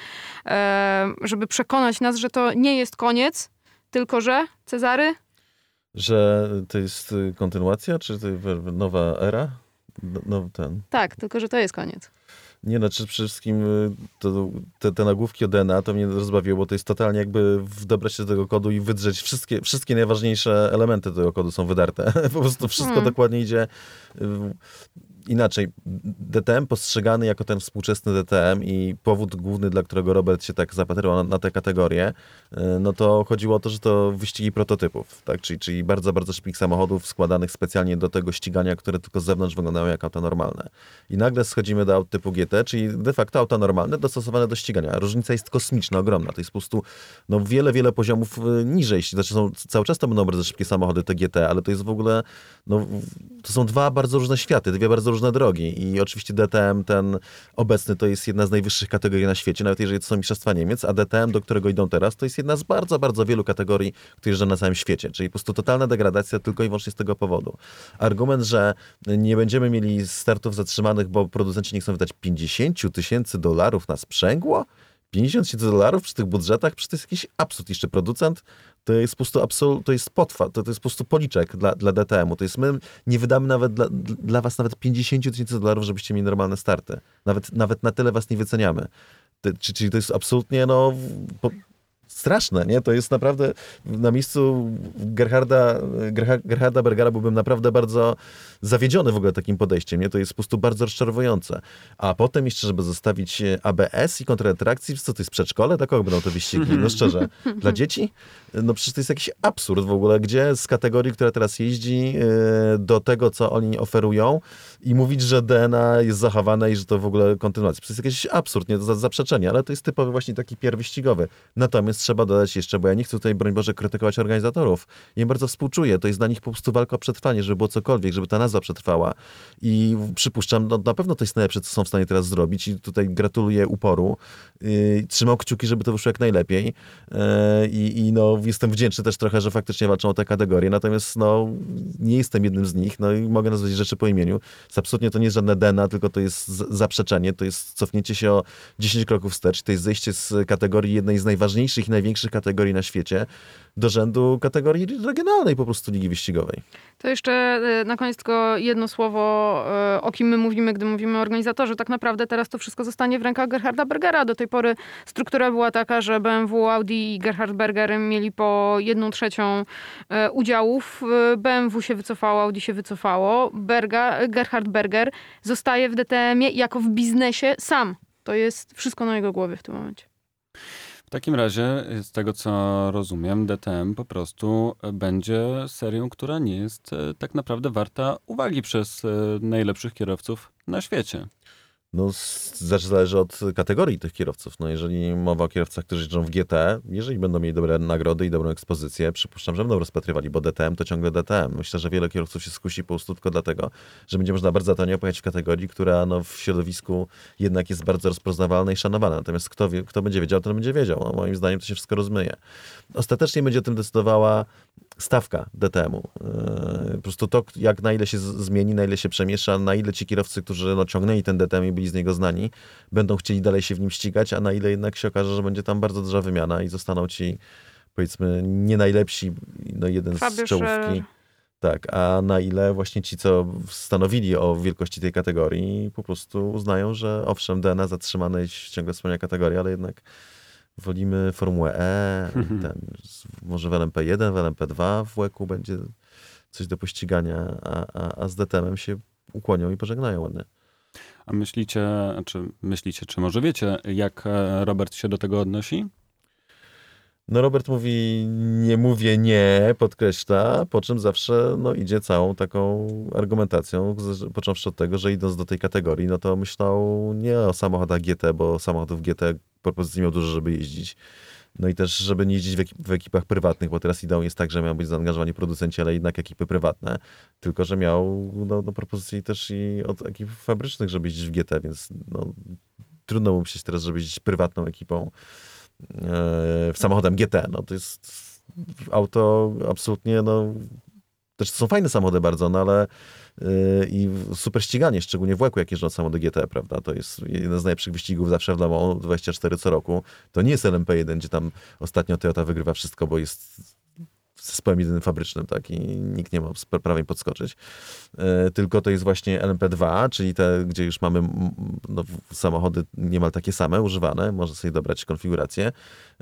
e, żeby przekonać nas, że to nie jest koniec, tylko że, Cezary, że to jest y, kontynuacja, czy to nowa era? No, no, ten. Tak, tylko że to jest koniec. Nie, no, czy przede wszystkim y, to, te, te nagłówki od DNA to mnie rozbawiło, bo to jest totalnie jakby dobrać się do tego kodu i wydrzeć wszystkie, wszystkie najważniejsze elementy tego kodu są wydarte. po prostu wszystko hmm. dokładnie idzie inaczej, DTM postrzegany jako ten współczesny DTM i powód główny, dla którego Robert się tak zapatrywał na, na tę kategorię, e, no to chodziło o to, że to wyścigi prototypów, tak? czyli, czyli bardzo, bardzo szybkich samochodów składanych specjalnie do tego ścigania, które tylko z zewnątrz wyglądają jak auta normalne. I nagle schodzimy do aut typu GT, czyli de facto auta normalne dostosowane do ścigania. Różnica jest kosmiczna, ogromna. To jest po prostu no, wiele, wiele poziomów e, niżej. Znaczy są, cały czas to będą bardzo szybkie samochody, te GT, ale to jest w ogóle, no, to są dwa bardzo różne światy, dwie bardzo różne drogi. I oczywiście DTM ten obecny to jest jedna z najwyższych kategorii na świecie, nawet jeżeli to są mistrzostwa Niemiec, a DTM, do którego idą teraz, to jest jedna z bardzo, bardzo wielu kategorii, które jeżdżą na całym świecie. Czyli po prostu totalna degradacja tylko i wyłącznie z tego powodu. Argument, że nie będziemy mieli startów zatrzymanych, bo producenci nie chcą wydać 50 tysięcy dolarów na sprzęgło? 50 tysięcy dolarów przy tych budżetach, przecież to jest jakiś absurd. Jeszcze producent to jest po prostu absolut, to jest potwa, to, to jest po prostu policzek dla, dla DTM-u. To jest my nie wydamy nawet dla, dla was nawet 50 tysięcy dolarów, żebyście mieli normalne starty. Nawet, nawet na tyle was nie wyceniamy. czyli to jest absolutnie no, po, straszne, nie? To jest naprawdę na miejscu Gerharda, Gerharda Bergera byłbym naprawdę bardzo zawiedziony w ogóle takim podejściem, nie? To jest po prostu bardzo rozczarowujące. A potem jeszcze, żeby zostawić ABS i kontratrakcji, co to jest przedszkole? Dla kogo będą te wyścigi? No szczerze, dla dzieci? No przecież to jest jakiś absurd w ogóle, gdzie z kategorii, która teraz jeździ e, do tego, co oni oferują i mówić, że DNA jest zachowane i że to w ogóle kontynuacja. To jest jakiś absurd, nie? To zaprzeczenie, ale to jest typowy właśnie taki pierwyścigowy. Natomiast trzeba dodać jeszcze, bo ja nie chcę tutaj, broń Boże, krytykować organizatorów. Ja im bardzo współczuję. To jest dla nich po prostu walka o przetrwanie, żeby było cokolwiek, żeby ta nazwa przetrwała. I przypuszczam, no na pewno to jest najlepsze, co są w stanie teraz zrobić i tutaj gratuluję uporu. Yy, trzymał kciuki, żeby to wyszło jak najlepiej. Yy, I no, jestem wdzięczny też trochę, że faktycznie walczą o te kategorie. Natomiast no, nie jestem jednym z nich. No i mogę nazwać rzeczy po imieniu. Absolutnie to nie jest żadne dena, tylko to jest zaprzeczenie. To jest cofnięcie się o 10 kroków wstecz. To jest zejście z kategorii jednej z najważniejszych i największych kategorii na świecie do rzędu kategorii regionalnej po prostu ligi wyścigowej. To jeszcze e, na koniec tylko jedno słowo, e, o kim my mówimy, gdy mówimy o organizatorze. Tak naprawdę teraz to wszystko zostanie w rękach Gerharda Bergera. Do tej pory struktura była taka, że BMW, Audi i Gerhard Berger mieli po jedną trzecią e, udziałów. BMW się wycofało, Audi się wycofało. Berga, Gerhard Berger zostaje w DTM-ie jako w biznesie sam. To jest wszystko na jego głowie w tym momencie. W takim razie, z tego co rozumiem, DTM po prostu będzie serią, która nie jest e, tak naprawdę warta uwagi przez najlepszych kierowców na świecie. No, zależy od kategorii tych kierowców. No, jeżeli mowa o kierowcach, którzy jeżdżą w GT, jeżeli będą mieli dobre nagrody i dobrą ekspozycję, przypuszczam, że będą rozpatrywali, bo DTM to ciągle DTM. Myślę, że wiele kierowców się skusi po prostu tylko dlatego, że będzie można bardzo tanio pojechać w kategorii, która no, w środowisku jednak jest bardzo rozpoznawalna i szanowana. Natomiast kto, wie, kto będzie wiedział, ten będzie wiedział. No, moim zdaniem to się wszystko rozmyje. Ostatecznie będzie o tym decydowała stawka DTM-u. E, po prostu to, jak na ile się zmieni, na ile się przemiesza, na ile ci kierowcy, którzy no, ciągnęli ten DTM i byli z niego znani, będą chcieli dalej się w nim ścigać, a na ile jednak się okaże, że będzie tam bardzo duża wymiana i zostaną ci powiedzmy nie najlepsi, no jeden z czołówki. Tak, a na ile właśnie ci, co stanowili o wielkości tej kategorii, po prostu uznają, że owszem, DNA zatrzymane jest ciągle wspomniana kategoria, ale jednak wolimy Formułę E, ten, może w LMP1, w LMP2 w łeku będzie coś do pościgania, a, a, a z DTM-em się ukłonią i pożegnają ładnie. A myślicie, czy myślicie, czy może wiecie, jak e, Robert się do tego odnosi? No Robert mówi, nie mówię nie, podkreśla, po czym zawsze no, idzie całą taką argumentacją, począwszy od tego, że idąc do tej kategorii, no to myślał nie o samochodach GT, bo samochodów GT propozycji miał dużo, żeby jeździć. No i też, żeby nie jeździć w, ekip, w, ekipach prywatnych, bo teraz ideą jest tak, że miał być zaangażowani producenci, ale jednak ekipy prywatne. Tylko, że miał no, no propozycji też i od ekip fabrycznych, żeby jeździć w GT, więc no, trudno mu myśleć teraz, żeby jeździć prywatną ekipą w samochodem GT. No to jest auto absolutnie, no też są fajne samochody bardzo, no ale i super ściganie, szczególnie w Łeku, jak jeżdżą samochody GT, prawda? To jest jeden z najlepszych wyścigów zawsze w Le Mans, 24 co roku. To nie jest LMP1, gdzie tam ostatnio Toyota wygrywa wszystko, bo jest zespołem jedynym fabrycznym, tak, i nikt nie ma prawa im podskoczyć. E, tylko to jest właśnie LMP2, czyli te, gdzie już mamy no, samochody niemal takie same, używane, można sobie dobrać konfigurację.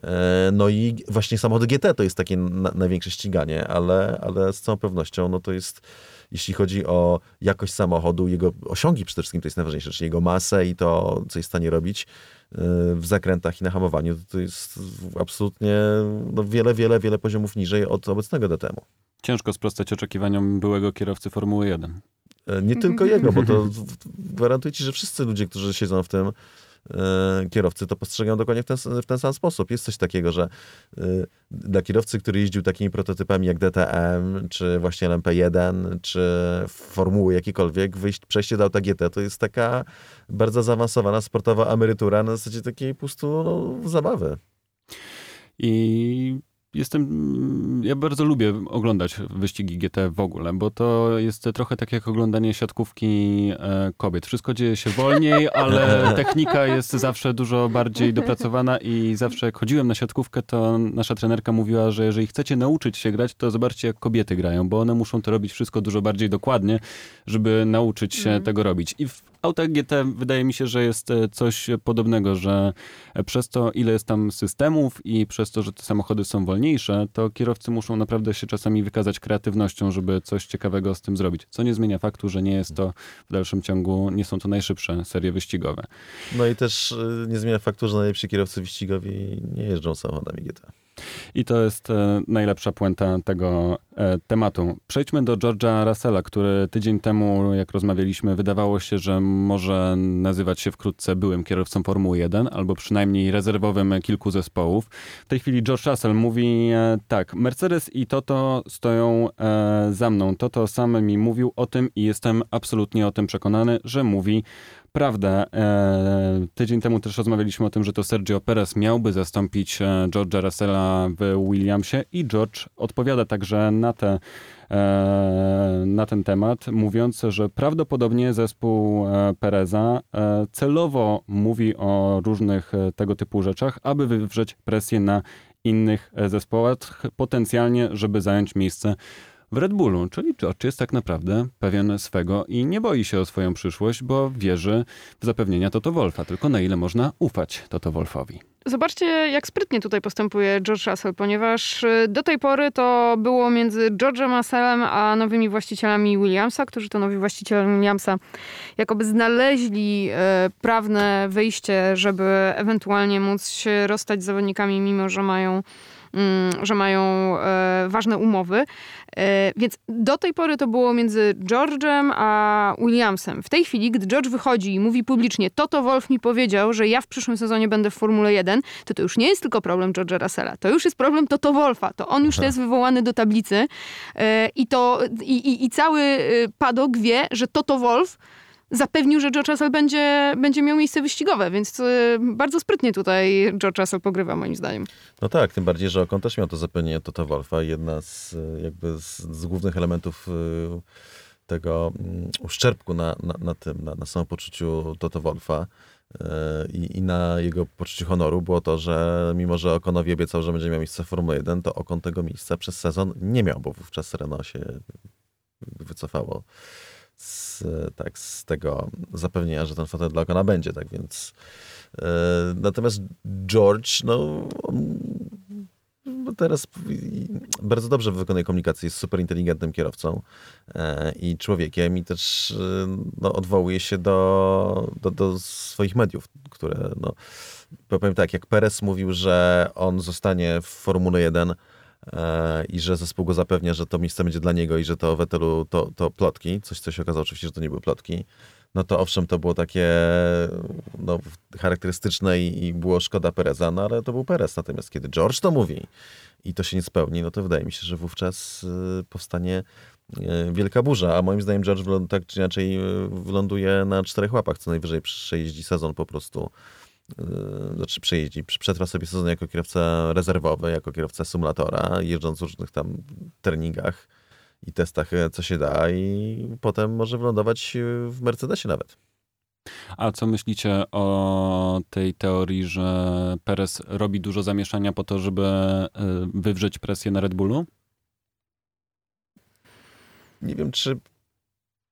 E, no i właśnie samochody GT to jest takie na, największe ściganie, ale, ale z całą pewnością no, to jest jeśli chodzi o jakość samochodu, jego osiągi przede wszystkim, to jest najważniejsze, czyli jego masę i to, co jest w stanie robić y, w zakrętach i na hamowaniu, to jest absolutnie no, wiele, wiele, wiele poziomów niżej od obecnego DTM-u. Ciężko sprostać oczekiwaniom byłego kierowcy Formuły 1. E, nie tylko jego, bo to gwarantuję ci, że wszyscy ludzie, którzy siedzą w tym, kierowcy to postrzegają dokładnie w ten, w ten sam sposób. Jest coś takiego, że e, dla kierowcy, który jeździł takimi prototypami jak DTM, czy właśnie LMP1, czy Formuły jakiekolwiek, wyjść, przejście do auta GT to jest taka bardzo zaawansowana sportowa emerytura na zasadzie takiej po prostu no, zabawy. I jestem, ja bardzo lubię oglądać wyścigi GT w ogóle, bo to jest trochę tak jak oglądanie siatkówki e, kobiet. Wszystko dzieje się wolniej, ale technika jest zawsze dużo bardziej dopracowana i zawsze jak chodziłem na siatkówkę, to nasza trenerka mówiła, że jeżeli chcecie nauczyć się grać, to zobaczcie jak kobiety grają, bo one muszą to robić wszystko dużo bardziej dokładnie, żeby nauczyć się mm. tego robić. I w autach GT wydaje mi się, że jest e, coś podobnego, że przez to, ile jest tam systemów i przez to, że te samochody są wolniejsze, to kierowcy muszą naprawdę się czasami wykazać kreatywnością, żeby coś ciekawego z tym zrobić. Co nie zmienia faktu, że nie jest to w dalszym ciągu, nie są to najszybsze serie wyścigowe. No i też e, nie zmienia faktu, że najlepsi kierowcy wyścigowi nie jeżdżą samochodami GT. I to jest e, najlepsza puenta tego e, tematu. Przejdźmy do George'a Russella, który tydzień temu, jak rozmawialiśmy, wydawało się, że może nazywać się wkrótce byłym kierowcą Formuły 1, albo przynajmniej rezerwowym kilku zespołów. W tej chwili George Russell mówi e, tak, Mercedes i Toto stoją za mną. Toto sam mi mówił o tym i jestem absolutnie o tym przekonany, że mówi prawda. E, tydzień temu też rozmawialiśmy o tym, że to Sergio Perez miałby zastąpić e, George'a Russella w Williamsie i George odpowiada także na te e, na ten temat, mówiąc, że prawdopodobnie zespół Pereza celowo mówi o różnych tego typu rzeczach, aby wywrzeć presję na innych zespołach, potencjalnie, żeby zająć miejsce w Red Bullu, czyli George jest tak naprawdę pewien swego i nie boi się o swoją przyszłość, bo wierzy w zapewnienia Toto Wolfa. Tylko na ile można ufać Toto Wolfowi. Zobaczcie, jak sprytnie tutaj postępuje George Russell, ponieważ y, do tej pory to było między George'em Russellem a nowymi właścicielami Williamsa, którzy to nowi właściciele Williamsa jakoby znaleźli e, prawne wyjście, żeby ewentualnie móc się rozstać z zawodnikami, mimo że mają że mają e, ważne umowy. E, więc do tej pory to było między George'em a Williamsem. W tej chwili, gdy George wychodzi i mówi publicznie, Toto Wolf mi powiedział, że ja w przyszłym sezonie będę w Formule 1, to to już nie jest tylko problem George'a Russella. To już jest problem Toto Wolfa. To on już jest wywołany do tablicy e, i to i, i, i cały padok wie, że Toto Wolf zapewnił, że George Russell będzie, będzie miał miejsce wyścigowe, więc y, bardzo sprytnie tutaj George Russell pogrywa moim zdaniem. No tak, tym bardziej, że Ocon też miał to zapewnienie Toto Wolfa. Jedna z jakby z, z głównych elementów y, tego mm, uszczerbku na, na, na tym, na, na samopoczuciu Toto Wolfa y, i, i na jego poczuciu honoru było to, że mimo, że Okonowi obiecał, że będzie miał miejsce w Formule 1, to Okon tego miejsca przez sezon nie miał, bo wówczas Renault się wycofało z, tak, z tego zapewnienia, że ten fotel dla Okona będzie, tak więc e, natomiast George, no teraz bardzo dobrze wykonuje komunikację, jest super inteligentnym kierowcą e, i człowiekiem i też e, no, odwołuje się do, do, do swoich mediów, które no, powiem tak, jak Perez mówił, że on zostanie w Formule 1 E, i że zespół go zapewnia, że to miejsce będzie dla niego i że to Wetelu to, to plotki, coś co się okazało oczywiście, że to nie były plotki, no to owszem, to było takie no, charakterystyczne i, i było szkoda Pereza, no ale to był Perez. Natomiast kiedy George to mówi i to się nie spełni, no to wydaje mi się, że wówczas y, powstanie y, wielka burza, a moim zdaniem George tak czy inaczej y, wyląduje na czterech łapach, co najwyżej przejeździ sezon po prostu znaczy przejeździ, przetrwa sobie sezon jako kierowca rezerwowy, jako kierowca symulatora, jeżdżąc w różnych tam treningach i testach, e, co się da i potem może wylądować e, w Mercedesie nawet. A co myślicie o tej teorii, że Perez robi dużo zamieszania po to, żeby e, wywrzeć presję na Red Bullu? Nie wiem, czy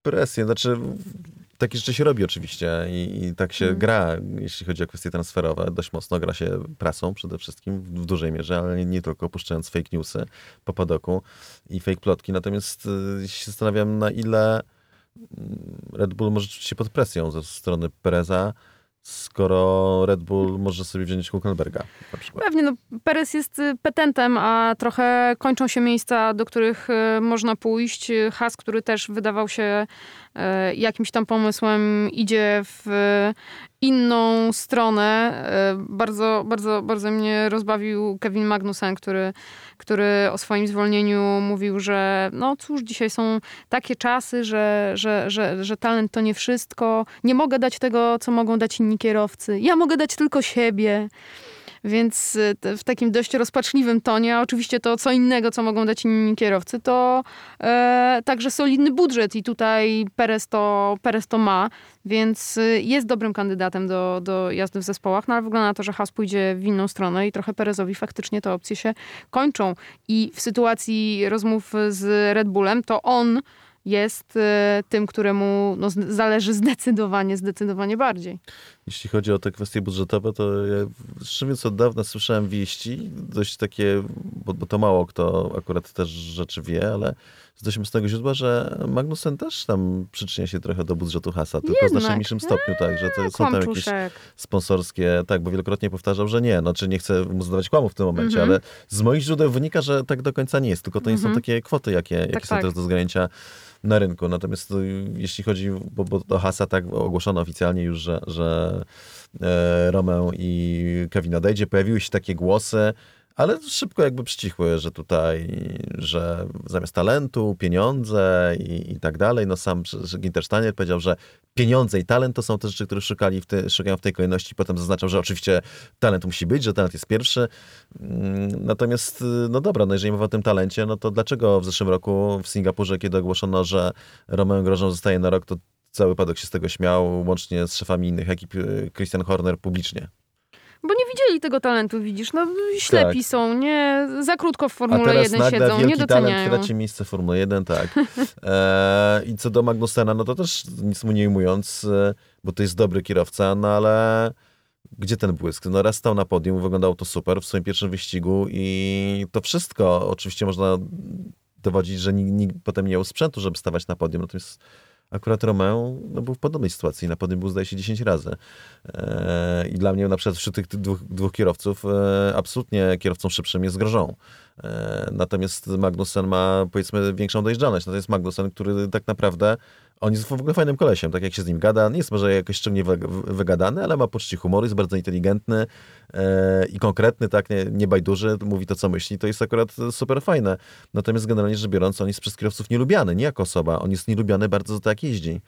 presję, znaczy takie rzeczy się robi oczywiście i, i tak się Mm. gra, jeśli chodzi o kwestie transferowe. Dość mocno gra się prasą przede wszystkim, w, w dużej mierze, ale nie, nie tylko, puszczając fake newsy po padoku i fake plotki. Natomiast y, się zastanawiam, na ile mm, Red Bull może czuć się pod presją ze strony Pereza, skoro Red Bull może sobie wziąć Hulkenberga na przykład. Pewnie, no, Perez jest y, petentem, a trochę kończą się miejsca, do których y, można pójść. Has, który też wydawał się y, jakimś tam pomysłem, idzie w inną stronę. Y, Bardzo, bardzo, bardzo mnie rozbawił Kevin Magnussen, który, który o swoim zwolnieniu mówił, że no cóż, dzisiaj są takie czasy, że, że, że, że talent to nie wszystko. Nie mogę dać tego, co mogą dać inni kierowcy. Ja mogę dać tylko siebie. Więc y, w takim dość rozpaczliwym tonie, a oczywiście to co innego, co mogą dać inni kierowcy, to e, także solidny budżet i tutaj Perez to, Perez to ma, więc y, jest dobrym kandydatem do, do jazdy w zespołach, no ale wygląda na to, że Haas pójdzie w inną stronę i trochę Perezowi faktycznie te opcje się kończą. I w sytuacji rozmów z Red Bullem, to on jest e, tym, któremu no, zależy zdecydowanie, zdecydowanie bardziej. Jeśli chodzi o te kwestie budżetowe, to ja szczerze od dawna słyszałem wieści, dość takie, bo, bo to mało kto akurat też rzeczy wie, ale z dość mocnego źródła, że Magnussen też tam przyczynia się trochę do budżetu Hasa, tylko w Jednak. znacznie mniejszym stopniu, tak, że to są tam jakieś sponsorskie, tak, bo wielokrotnie powtarzał, że nie, znaczy nie chcę mu zadawać kłamów w tym momencie, Mhm. ale z moich źródeł wynika, że tak do końca nie jest, tylko to nie są Mhm. takie kwoty, jakie, jakie są tak. teraz do zgarnięcia na rynku. Natomiast to, jeśli chodzi, bo, bo do Hasa tak ogłoszono oficjalnie już, że, że e, Romeo i Kevin odejdzie, pojawiły się takie głosy, ale szybko jakby przycichły, że tutaj, że zamiast talentu, pieniądze i, i tak dalej, no sam Ginter Steiner powiedział, że pieniądze i talent to są te rzeczy, które szukali w te, szukają w tej kolejności. Potem zaznaczał, że oczywiście talent musi być, że talent jest pierwszy. Mm, Natomiast, y, no dobra, no jeżeli mowa o tym talencie, no to dlaczego w zeszłym roku w Singapurze, kiedy ogłoszono, że Romeo Grożą zostaje na rok, to cały padok się z tego śmiał, łącznie z szefami innych ekip, y, Christian Horner publicznie. Bo nie widzieli tego talentu, widzisz. No ślepi Tak. są, nie? Za krótko w A Formule teraz 1 nagle siedzą, nie wielki talent doceniają. traci miejsce w Formule 1, tak. E, I co do Magnusena, no to też nic mu nie ujmując, e, bo to jest dobry kierowca, no ale gdzie ten błysk? No raz stał na podium, wyglądało to super w swoim pierwszym wyścigu i to wszystko, oczywiście można dowodzić, że nikt, nikt potem nie miał sprzętu, żeby stawać na podium, natomiast akurat Romeo no, był w podobnej sytuacji, na podium był zdaje się 10 razy. E, I dla mnie na przykład wśród tych dwóch, dwóch kierowców e, absolutnie kierowcą szybszym jest Grożą. E, Natomiast Magnussen ma powiedzmy większą dojrzalność. Natomiast Magnussen, który tak naprawdę on jest w ogóle fajnym kolesiem, tak jak się z nim gada. Nie jest może jakoś szczególnie wy- wy- wygadany, ale ma poczucie humoru, jest bardzo inteligentny e, i konkretny, tak, nie, nie bajduży, mówi to, co myśli. To jest akurat super fajne. Natomiast generalnie rzecz biorąc, on jest przez kierowców nielubiany, nie jako osoba. On jest nielubiany bardzo za to, jak jeździ.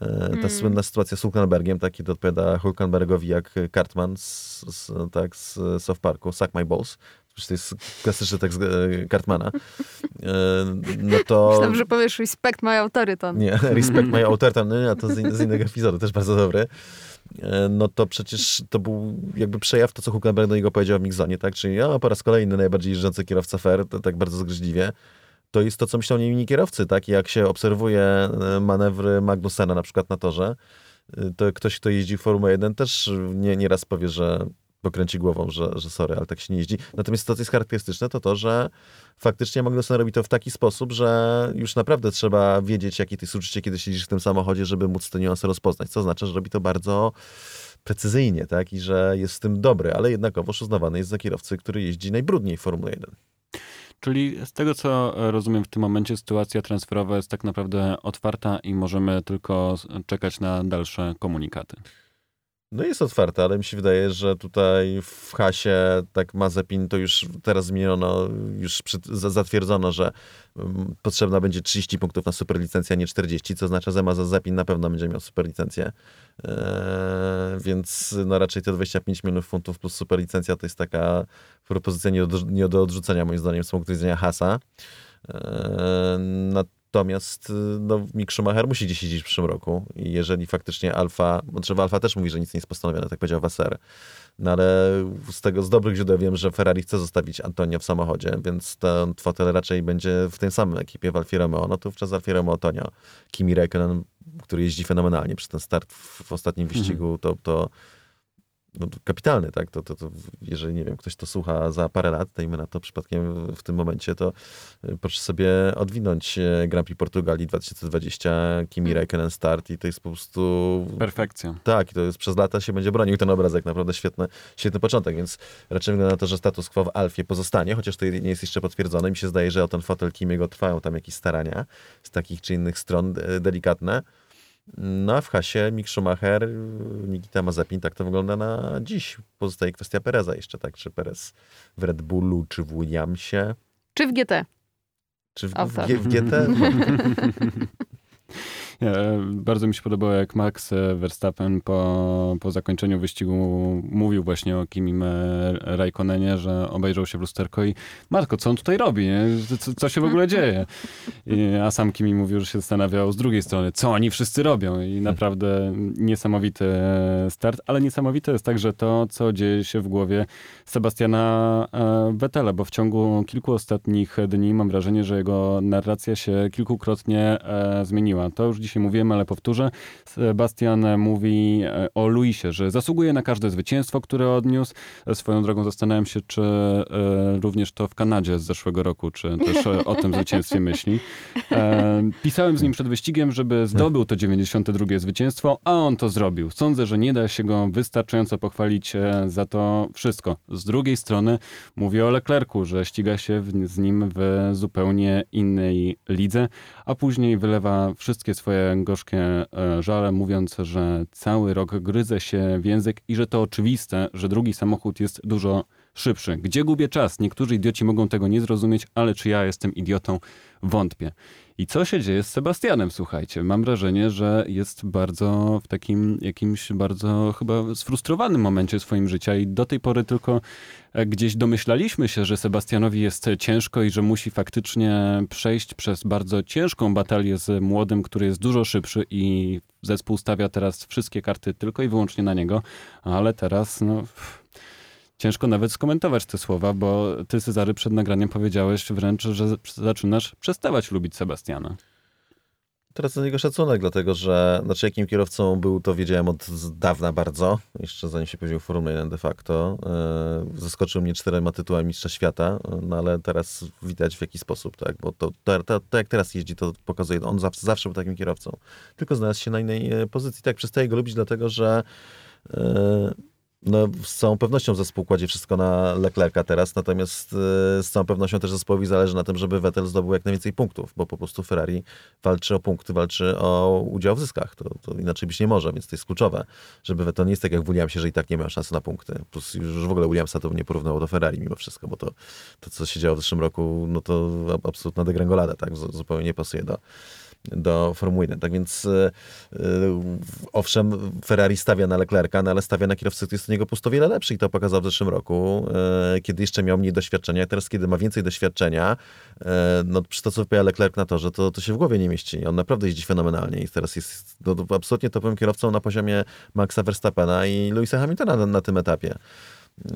E, Ta Mm. słynna sytuacja z Hulkenbergiem, taki to odpowiada Hulkenbergowi jak Cartman z, z, tak, z South Parku, Suck My Balls. To jest klasyczny tekst e, Cartmana. E, No to... Myślałam, że powiesz respect my authority. Nie, Respect My Authority, no nie, to z, in, z innego epizodu, też bardzo dobry. E, No to przecież to był jakby przejaw to, co Hulkenberg do niego powiedział w Mixzonie, tak? Czyli ja po raz kolejny najbardziej jeżdżący kierowca fair, tak bardzo zgryźliwie. To jest to, co myślą inni kierowcy, tak? I jak się obserwuje e, manewry Magnusena na przykład na torze, e, to ktoś, kto jeździ w Formule 1 też nie, nieraz powie, że pokręci głową, że, że sorry, ale tak się nie jeździ. Natomiast to, co jest charakterystyczne, to to, że faktycznie Magnussen robi to w taki sposób, że już naprawdę trzeba wiedzieć, jakie to jest uczucie, kiedy siedzisz w tym samochodzie, żeby móc te niuanse rozpoznać. Co oznacza, że robi to bardzo precyzyjnie, tak? I że jest w tym dobry, ale jednakowoż uznawany jest za kierowcę, który jeździ najbrudniej w Formule 1. Czyli z tego, co rozumiem w tym momencie, sytuacja transferowa jest tak naprawdę otwarta i możemy tylko czekać na dalsze komunikaty. No jest otwarta, ale mi się wydaje, że tutaj w hasie tak Mazepin to już teraz zmieniono, już przy, za- zatwierdzono, że mm, potrzebna będzie 30 punktów na superlicencję, a nie 40, co oznacza, że Mazepin na pewno będzie miał superlicencję. Eee, więc no raczej te 25 milionów funtów plus superlicencja to jest taka propozycja nie do, nie do odrzucenia moim zdaniem z punktu widzenia hasa. Eee, Natomiast y, no, Mick Schumacher musi gdzieś jeździć w przyszłym roku i jeżeli faktycznie Alfa, bo trzeba Alfa też mówi, że nic nie jest postanowione, tak powiedział Wasser, no ale z tego, z dobrych źródeł wiem, że Ferrari chce zostawić Antonio w samochodzie, więc ten fotel raczej będzie w tej samej ekipie w Alfie Romeo, no to wówczas Alfie Romeo Antonio, Kimi Räikkönen który jeździ fenomenalnie przez ten start w, w ostatnim Mhm. wyścigu, to, to no, kapitalny, tak? To, to, to, jeżeli, nie wiem, ktoś to słucha za parę lat, dajmy na to przypadkiem w tym momencie, to y, proszę sobie odwinąć e, Grand Prix Portugalii 2020, Kimi Mm. Räikkönen start i to jest po prostu... Perfekcja. Tak, i to jest przez lata się będzie bronił ten obrazek. Naprawdę świetny, świetny początek, więc raczej wygląda na to, że status quo w Alfie pozostanie, chociaż to nie jest jeszcze potwierdzone. Mi się zdaje, że o ten fotel Kimiego trwają tam jakieś starania z takich czy innych stron e, delikatne. No a w hasie Mick Schumacher, Nikita Mazepin, tak to wygląda na dziś. Pozostaje kwestia Pereza jeszcze, tak? Czy Perez w Red Bullu, czy w Williamsie, Czy w GT? czy w, w. G- w GT? Nie, bardzo mi się podobało, jak Max Verstappen po, po zakończeniu wyścigu mówił właśnie o Kimim Raikkonenie, że obejrzał się w lusterko i matko, co on tutaj robi? Co, co się w ogóle dzieje? I, a sam Kimi mówił, że się zastanawiał z drugiej strony, co oni wszyscy robią i naprawdę niesamowity start, ale niesamowite jest także to, co dzieje się w głowie Sebastiana e, Vettela, bo w ciągu kilku ostatnich dni mam wrażenie, że jego narracja się kilkukrotnie e, zmieniła. To już dzisiaj mówiłem, ale powtórzę. Sebastian mówi e, o Luisie, że zasługuje na każde zwycięstwo, które odniósł. E, Swoją drogą zastanawiam się, czy e, również to w Kanadzie z zeszłego roku, czy też o tym zwycięstwie myśli. Pisałem z nim przed wyścigiem, żeby zdobył to 92 zwycięstwo, a on to zrobił. Sądzę, że nie da się go wystarczająco pochwalić za to wszystko. Z drugiej strony mówię o Leclercu, że ściga się z nim w zupełnie innej lidze, a później wylewa wszystkie swoje gorzkie e, żale, mówiąc, że cały rok gryzę się w język i że to oczywiste, że drugi samochód jest dużo szybszy. Gdzie gubię czas? Niektórzy idioci mogą tego nie zrozumieć, ale czy ja jestem idiotą? Wątpię. I co się dzieje z Sebastianem, słuchajcie? Mam wrażenie, że jest bardzo w takim jakimś bardzo chyba sfrustrowanym momencie swoim życia i do tej pory tylko e, gdzieś domyślaliśmy się, że Sebastianowi jest ciężko i że musi faktycznie przejść przez bardzo ciężką batalię z młodym, który jest dużo szybszy i zespół stawia teraz wszystkie karty tylko i wyłącznie na niego, ale teraz no... Ciężko nawet skomentować te słowa, bo ty, Cezary, przed nagraniem powiedziałeś wręcz, że zaczynasz przestawać lubić Sebastiana. Teraz do niego szacunek, dlatego że znaczy jakim kierowcą był, to wiedziałem od dawna bardzo, jeszcze zanim się pojawił w Formule 1 de facto. E, Zaskoczył mnie czterema tytułami mistrza świata, no ale teraz widać w jaki sposób, tak, bo to, to, to, to jak teraz jeździ, to pokazuje, on zawsze, zawsze był takim kierowcą, tylko znalazł się na innej e, pozycji. Tak, przestaje go lubić, dlatego że e, no, z całą pewnością zespół kładzie wszystko na Leclerca teraz, natomiast e, z całą pewnością też zespołowi zależy na tym, żeby Vettel zdobył jak najwięcej punktów, bo po prostu Ferrari walczy o punkty, walczy o udział w zyskach. To, to inaczej być nie może, więc to jest kluczowe, żeby Vettel nie jest tak jak Williamsie, że i tak nie miał szansy na punkty. Plus już w ogóle Williamsa to nie porównało do Ferrari mimo wszystko, bo to, to co się działo w zeszłym roku, no to absolutna degrengolada, tak, zupełnie nie pasuje do, do Formuły 1. Tak więc e, e, owszem, Ferrari stawia na Leclerca, no ale stawia na kierowcę, który jest od niego po prostu o wiele lepszy i to pokazał w zeszłym roku, e, kiedy jeszcze miał mniej doświadczenia. Teraz, kiedy ma więcej doświadczenia, no przy to, co wypowiada Leclerc na torze, to, to się w głowie nie mieści. On naprawdę jeździ fenomenalnie i teraz jest no, absolutnie topowym kierowcą na poziomie Maxa Verstappena i Louisa Hamiltona na, na tym etapie.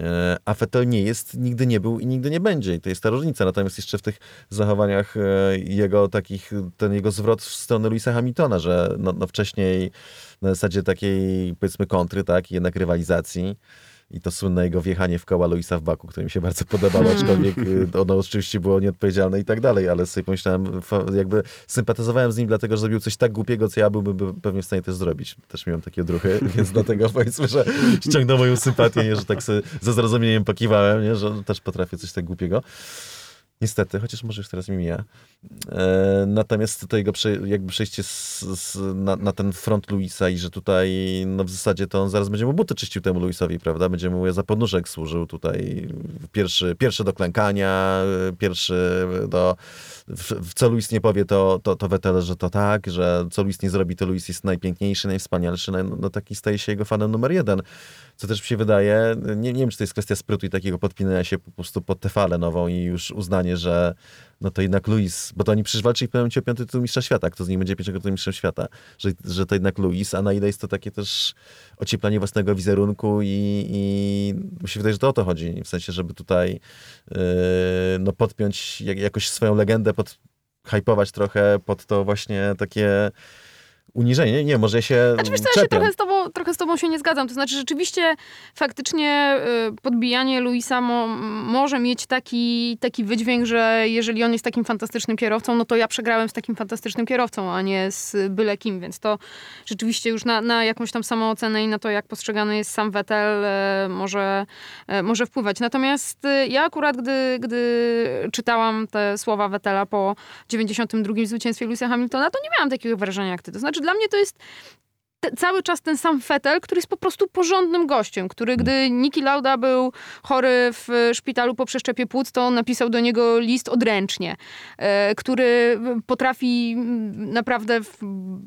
E, A Vettel nie jest, nigdy nie był i nigdy nie będzie. I to jest ta różnica. Natomiast jeszcze w tych zachowaniach e, jego takich, ten jego zwrot w stronę Louisa Hamiltona, że no, no wcześniej na zasadzie takiej powiedzmy kontry, tak, jednak rywalizacji. I to słynne jego wjechanie w koła Luisa w Baku, które mi się bardzo podobało, aczkolwiek y, ono oczywiście było nieodpowiedzialne i tak dalej, ale sobie pomyślałem, jakby sympatyzowałem z nim, dlatego że zrobił coś tak głupiego, co ja byłbym by- pewnie w stanie też zrobić. Też miałem takie odruchy, więc dlatego powiedzmy, że ściągnął moją sympatię, nie, że tak ze zrozumieniem pokiwałem, nie, że też potrafię coś tak głupiego. Niestety, chociaż może już teraz mi mija. E, natomiast to jego prze, jakby przejście z, z, na, na ten front Luisa i że tutaj no w zasadzie to on zaraz będzie mu buty czyścił temu Luisowi, prawda? Będzie mu za podnóżek służył tutaj pierwszy, pierwszy do klękania, pierwszy do... W, w co Luis nie powie, to, to, to Vettel, że to tak, że co Luis nie zrobi, to Luis jest najpiękniejszy, najwspanialszy, no, no taki staje się jego fanem numer jeden. Co też mi się wydaje, nie, nie wiem, czy to jest kwestia sprytu i takiego podpinania się po prostu pod tę falę nową i już uznanie, że no to jednak Luis, bo to oni przecież walczyli w pewnym momencie o piąty tytuł mistrza świata, kto z nich będzie tytułu mistrzem świata, że, że to jednak Luis, a na ile jest to takie też ocieplanie własnego wizerunku i, i mi się wydaje, że to o to chodzi, w sensie, żeby tutaj yy, no podpiąć jak, jakoś swoją legendę, pod, hypować trochę pod to właśnie takie uniżenie. Nie, może się Znaczy, wiesz co, ja się trochę z, tobą, trochę z tobą się nie zgadzam. To znaczy, rzeczywiście faktycznie y, podbijanie Luisa mo, może mieć taki, taki wydźwięk, że jeżeli on jest takim fantastycznym kierowcą, no to ja przegrałem z takim fantastycznym kierowcą, a nie z byle kim, więc to rzeczywiście już na, na jakąś tam samoocenę i na to, jak postrzegany jest sam Vettel, y, może, y, może wpływać. Natomiast ja akurat, gdy, gdy czytałam te słowa Vettela po 92 zwycięstwie Louisa Hamiltona, to nie miałam takiego wrażenia jak ty. To znaczy dla mnie to jest te, cały czas ten sam Fetel, który jest po prostu porządnym gościem, który gdy Niki Lauda był chory w szpitalu po przeszczepie płuc, to on napisał do niego list odręcznie, e, który potrafi naprawdę w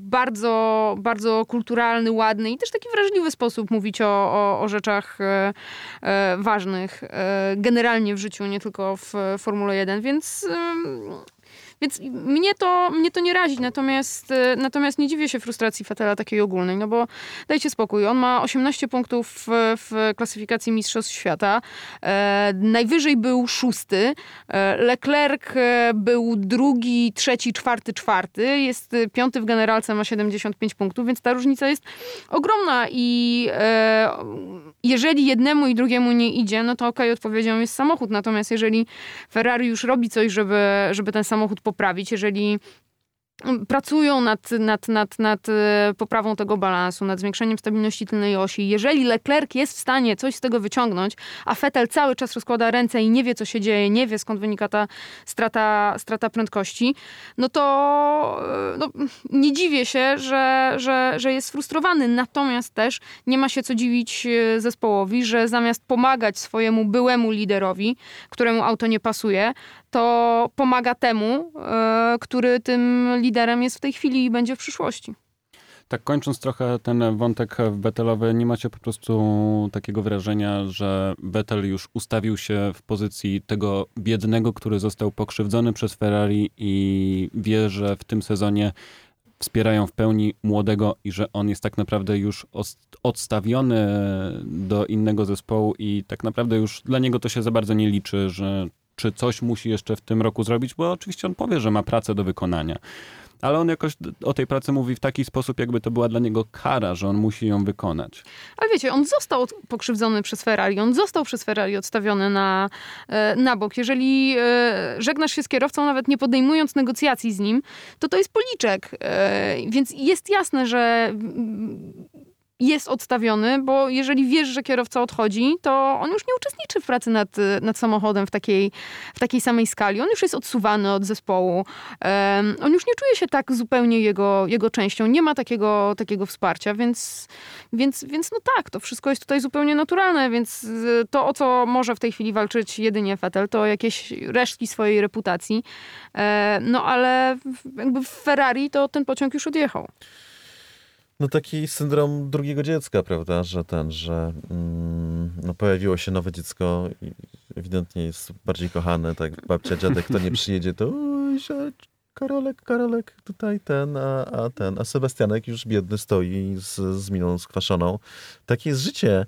bardzo, bardzo kulturalny, ładny i też taki wrażliwy sposób mówić o, o, o rzeczach e, e, ważnych generalnie w życiu, nie tylko w Formule 1, więc więc mnie to, mnie to nie razi, natomiast, e, natomiast nie dziwię się frustracji Fetela takiej ogólnej, no bo dajcie spokój, on ma 18 punktów w, w klasyfikacji Mistrzostw Świata, e, najwyżej był szósty, e, Leclerc e, był drugi, trzeci, czwarty, czwarty, jest piąty w generalce, ma 75 punktów, więc ta różnica jest ogromna i e, jeżeli jednemu i drugiemu nie idzie, no to okej, okay, odpowiedzią jest samochód, natomiast jeżeli Ferrari już robi coś, żeby, żeby ten samochód poprawić, jeżeli pracują nad, nad, nad, nad e, poprawą tego balansu, nad zwiększeniem stabilności tylnej osi. Jeżeli Leclerc jest w stanie coś z tego wyciągnąć, a Vettel cały czas rozkłada ręce i nie wie, co się dzieje, nie wie, skąd wynika ta strata, strata prędkości, no to e, no, nie dziwię się, że, że, że jest frustrowany. Natomiast też nie ma się co dziwić e, zespołowi, że zamiast pomagać swojemu byłemu liderowi, któremu auto nie pasuje, to pomaga temu, e, który tym liderem jest w tej chwili i będzie w przyszłości. Tak kończąc trochę ten wątek Vettelowy, nie macie po prostu takiego wrażenia, że Vettel już ustawił się w pozycji tego biednego, który został pokrzywdzony przez Ferrari i wie, że w tym sezonie wspierają w pełni młodego i że on jest tak naprawdę już odstawiony do innego zespołu i tak naprawdę już dla niego to się za bardzo nie liczy, że czy coś musi jeszcze w tym roku zrobić, bo oczywiście on powie, że ma pracę do wykonania. Ale on jakoś o tej pracy mówi w taki sposób, jakby to była dla niego kara, że on musi ją wykonać. Ale wiecie, on został pokrzywdzony przez Ferrari, on został przez Ferrari odstawiony na, e, na bok. Jeżeli e, żegnasz się z kierowcą, nawet nie podejmując negocjacji z nim, to to jest policzek. E, więc jest jasne, że jest odstawiony, bo jeżeli wiesz, że kierowca odchodzi, to on już nie uczestniczy w pracy nad, nad samochodem w takiej, w takiej samej skali. On już jest odsuwany od zespołu. Um, on już nie czuje się tak zupełnie jego, jego częścią. Nie ma takiego, takiego wsparcia, więc, więc, więc no tak, to wszystko jest tutaj zupełnie naturalne, więc to, o co może w tej chwili walczyć jedynie Vettel, to jakieś resztki swojej reputacji. E, no ale jakby w Ferrari to ten pociąg już odjechał. No taki syndrom drugiego dziecka, prawda, że ten, że mm, no pojawiło się nowe dziecko i ewidentnie jest bardziej kochane, tak babcia, dziadek, kto nie przyjedzie, to oj, Karolek, Karolek, tutaj ten, a, a ten, a Sebastianek już biedny stoi z, z miną skwaszoną. Takie jest życie.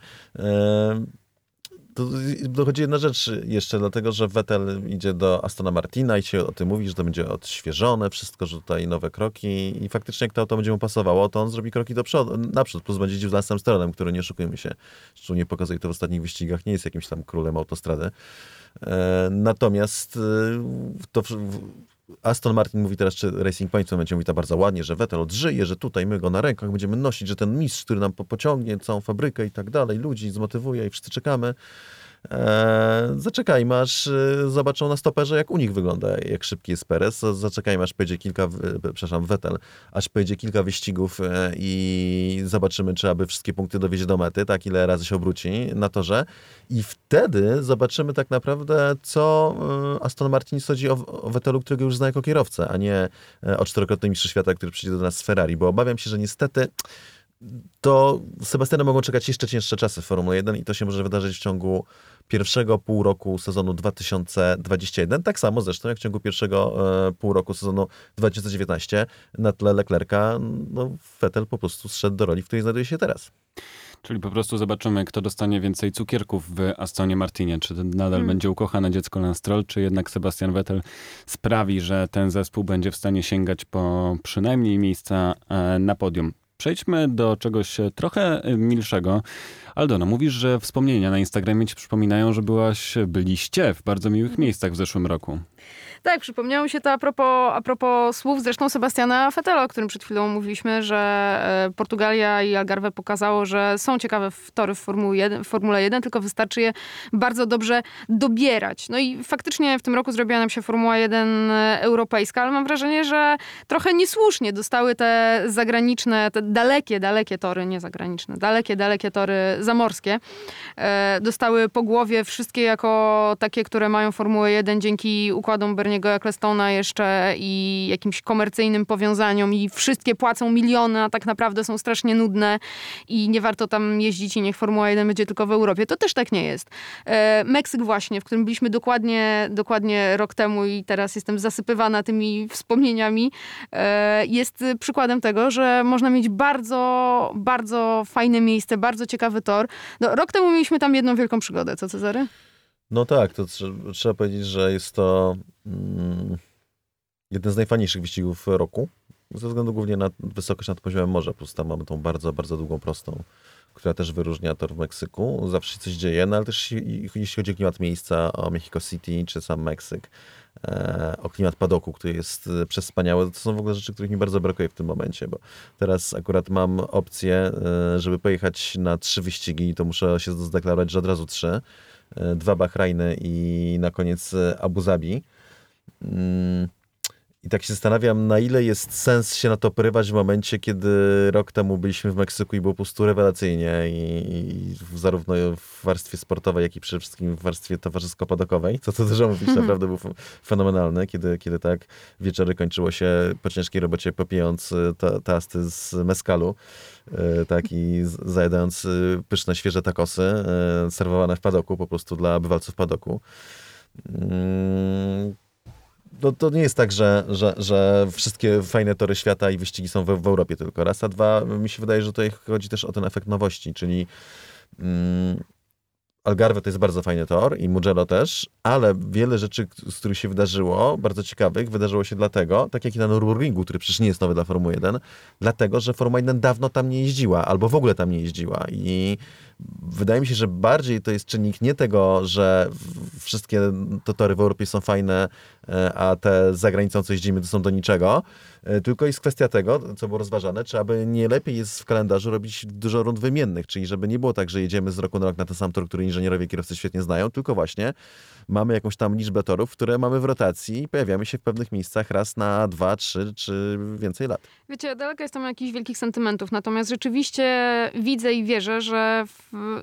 To dochodzi jedna rzecz jeszcze, dlatego że Vettel idzie do Astona Martina i się o tym mówi, że to będzie odświeżone, wszystko, że tutaj nowe kroki i faktycznie jak to auto będzie mu pasowało, to on zrobi kroki do przodu, naprzód, plus będzie jeździł z Lansem Strollem, który nie oszukujmy się, szczególnie pokazuje to w ostatnich wyścigach, nie jest jakimś tam królem autostrady. E, natomiast e, to Aston Martin mówi teraz, czy Racing Point w tym momencie mówi to bardzo ładnie, że Vettel odżyje, że tutaj my go na rękach będziemy nosić, że ten mistrz, który nam pociągnie całą fabrykę i tak dalej, ludzi zmotywuje i wszyscy czekamy. Eee, zaczekajmy, aż e, zobaczą na stoperze, jak u nich wygląda, jak szybki jest Perez. Zaczekajmy, aż pojedzie kilka, przepraszam, Vettel, aż pojedzie kilka wyścigów e, i zobaczymy, czy aby wszystkie punkty dowiezie do mety, tak, ile razy się obróci na torze. I wtedy zobaczymy tak naprawdę, co e, Aston Martin sądzi o, o Vettelu, którego już zna jako kierowcę, a nie o czterokrotnym mistrzu świata, który przyjdzie do nas z Ferrari, bo obawiam się, że niestety to Sebastiana mogą czekać jeszcze cięższe czasy w Formule 1 i to się może wydarzyć w ciągu pierwszego pół roku sezonu 2021. Tak samo zresztą jak w ciągu pierwszego e, pół roku sezonu 2019 na tle Leclerca, no Vettel po prostu zszedł do roli, w której znajduje się teraz. Czyli po prostu zobaczymy, kto dostanie więcej cukierków w Astonie Martinie. Czy nadal hmm. będzie ukochane dziecko Lance Stroll, czy jednak Sebastian Vettel sprawi, że ten zespół będzie w stanie sięgać po przynajmniej miejsca e, na podium. Przejdźmy do czegoś trochę milszego. Aldona, mówisz, że wspomnienia na Instagramie ci przypominają, że byłaś, byliście w bardzo miłych miejscach w zeszłym roku. Tak, przypomniało mi się to a propos, a propos słów zresztą Sebastiana Fetela, o którym przed chwilą mówiliśmy, że e, Portugalia i Algarve pokazało, że są ciekawe tory w Formule 1, w Formule 1 tylko wystarczy je bardzo dobrze dobierać. No i faktycznie w tym roku zrobiła nam się Formuła 1 e, europejska, ale mam wrażenie, że trochę niesłusznie dostały te zagraniczne, te dalekie, dalekie tory, nie zagraniczne, dalekie, dalekie tory zamorskie. E, dostały po głowie wszystkie jako takie, które mają Formułę 1 dzięki układom Berniego Ecclestona jeszcze i jakimś komercyjnym powiązaniom i wszystkie płacą miliony, a tak naprawdę są strasznie nudne i nie warto tam jeździć i niech Formuła 1 będzie tylko w Europie. To też tak nie jest. E, Meksyk właśnie, w którym byliśmy dokładnie, dokładnie rok temu i teraz jestem zasypywana tymi wspomnieniami, e, jest przykładem tego, że można mieć bardzo, bardzo fajne miejsce, bardzo ciekawy tor. No, rok temu mieliśmy tam jedną wielką przygodę, co Cezary? No tak, to trzeba, trzeba powiedzieć, że jest to mm, jeden z najfajniejszych wyścigów roku. Ze względu głównie na wysokość nad poziomem morza. Plus tam mamy tą bardzo, bardzo długą prostą, która też wyróżnia tor w Meksyku. Zawsze się coś dzieje, no ale też jeśli chodzi o klimat miejsca, o Mexico City czy sam Meksyk, e, o klimat padoku, który jest e, przespaniały, to są w ogóle rzeczy, których mi bardzo brakuje w tym momencie, bo teraz akurat mam opcję, e, żeby pojechać na trzy wyścigi, to muszę się zdeklarować, że od razu trzy dwa Bahrajny i na koniec e, Abu Zabi. Mm, I tak się zastanawiam, na ile jest sens się na to porywać w momencie, kiedy rok temu byliśmy w Meksyku i było po prostu rewelacyjnie i, i zarówno w warstwie sportowej, jak i przede wszystkim w warstwie towarzysko-padokowej. Co to dużo mówić, mhm. naprawdę był fenomenalny, kiedy, kiedy tak wieczory kończyło się po ciężkiej robocie popijając e, tasty z meskalu. E, tak, i zajadając e, pyszne, świeże takosy e, serwowane w padoku, po prostu dla bywalców padoku. Mm, no, to nie jest tak, że, że, że wszystkie fajne tory świata i wyścigi są w, w Europie tylko. Raz, a dwa, mi się wydaje, że tutaj chodzi też o ten efekt nowości, czyli mm, Algarve to jest bardzo fajny tor i Mugello też, ale wiele rzeczy, z których się wydarzyło, bardzo ciekawych, wydarzyło się dlatego, tak jak i na Nürburgringu, który przecież nie jest nowy dla Formuły 1, dlatego, że Formuła 1 dawno tam nie jeździła, albo w ogóle tam nie jeździła i wydaje mi się, że bardziej to jest czynnik nie tego, że wszystkie to tory w Europie są fajne, e, a te za granicą, co jeździmy, to są do niczego, e, tylko jest kwestia tego, co było rozważane, czy aby nie lepiej jest w kalendarzu robić dużo rund wymiennych, czyli żeby nie było tak, że jedziemy z roku na rok na ten sam tor, który inżynierowie kierowcy świetnie znają, tylko właśnie mamy jakąś tam liczbę torów, które mamy w rotacji i pojawiamy się w pewnych miejscach raz na dwa, trzy czy więcej lat. Wiecie, daleko jestem jakichś wielkich sentymentów, natomiast rzeczywiście widzę i wierzę, że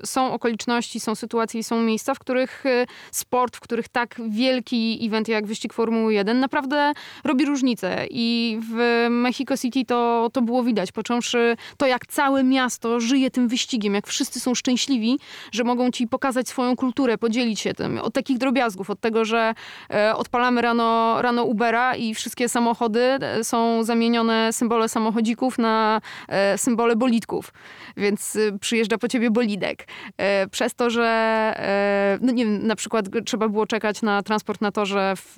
są okoliczności, są sytuacje i są miejsca, w których y, sport, w których tak wielki event jak wyścig Formuły 1 naprawdę robi różnicę. I w Mexico City to, to było widać, począwszy to, jak całe miasto żyje tym wyścigiem, jak wszyscy są szczęśliwi, że mogą ci pokazać swoją kulturę, podzielić się tym. Od takich drobiazgów, od tego, że e, odpalamy rano, rano Ubera i wszystkie samochody e, są zamienione symbole samochodzików na e, symbole bolidków. Więc y, przyjeżdża po ciebie bolid widek. E, przez to, że no nie wiem, na przykład trzeba było czekać na transport na torze w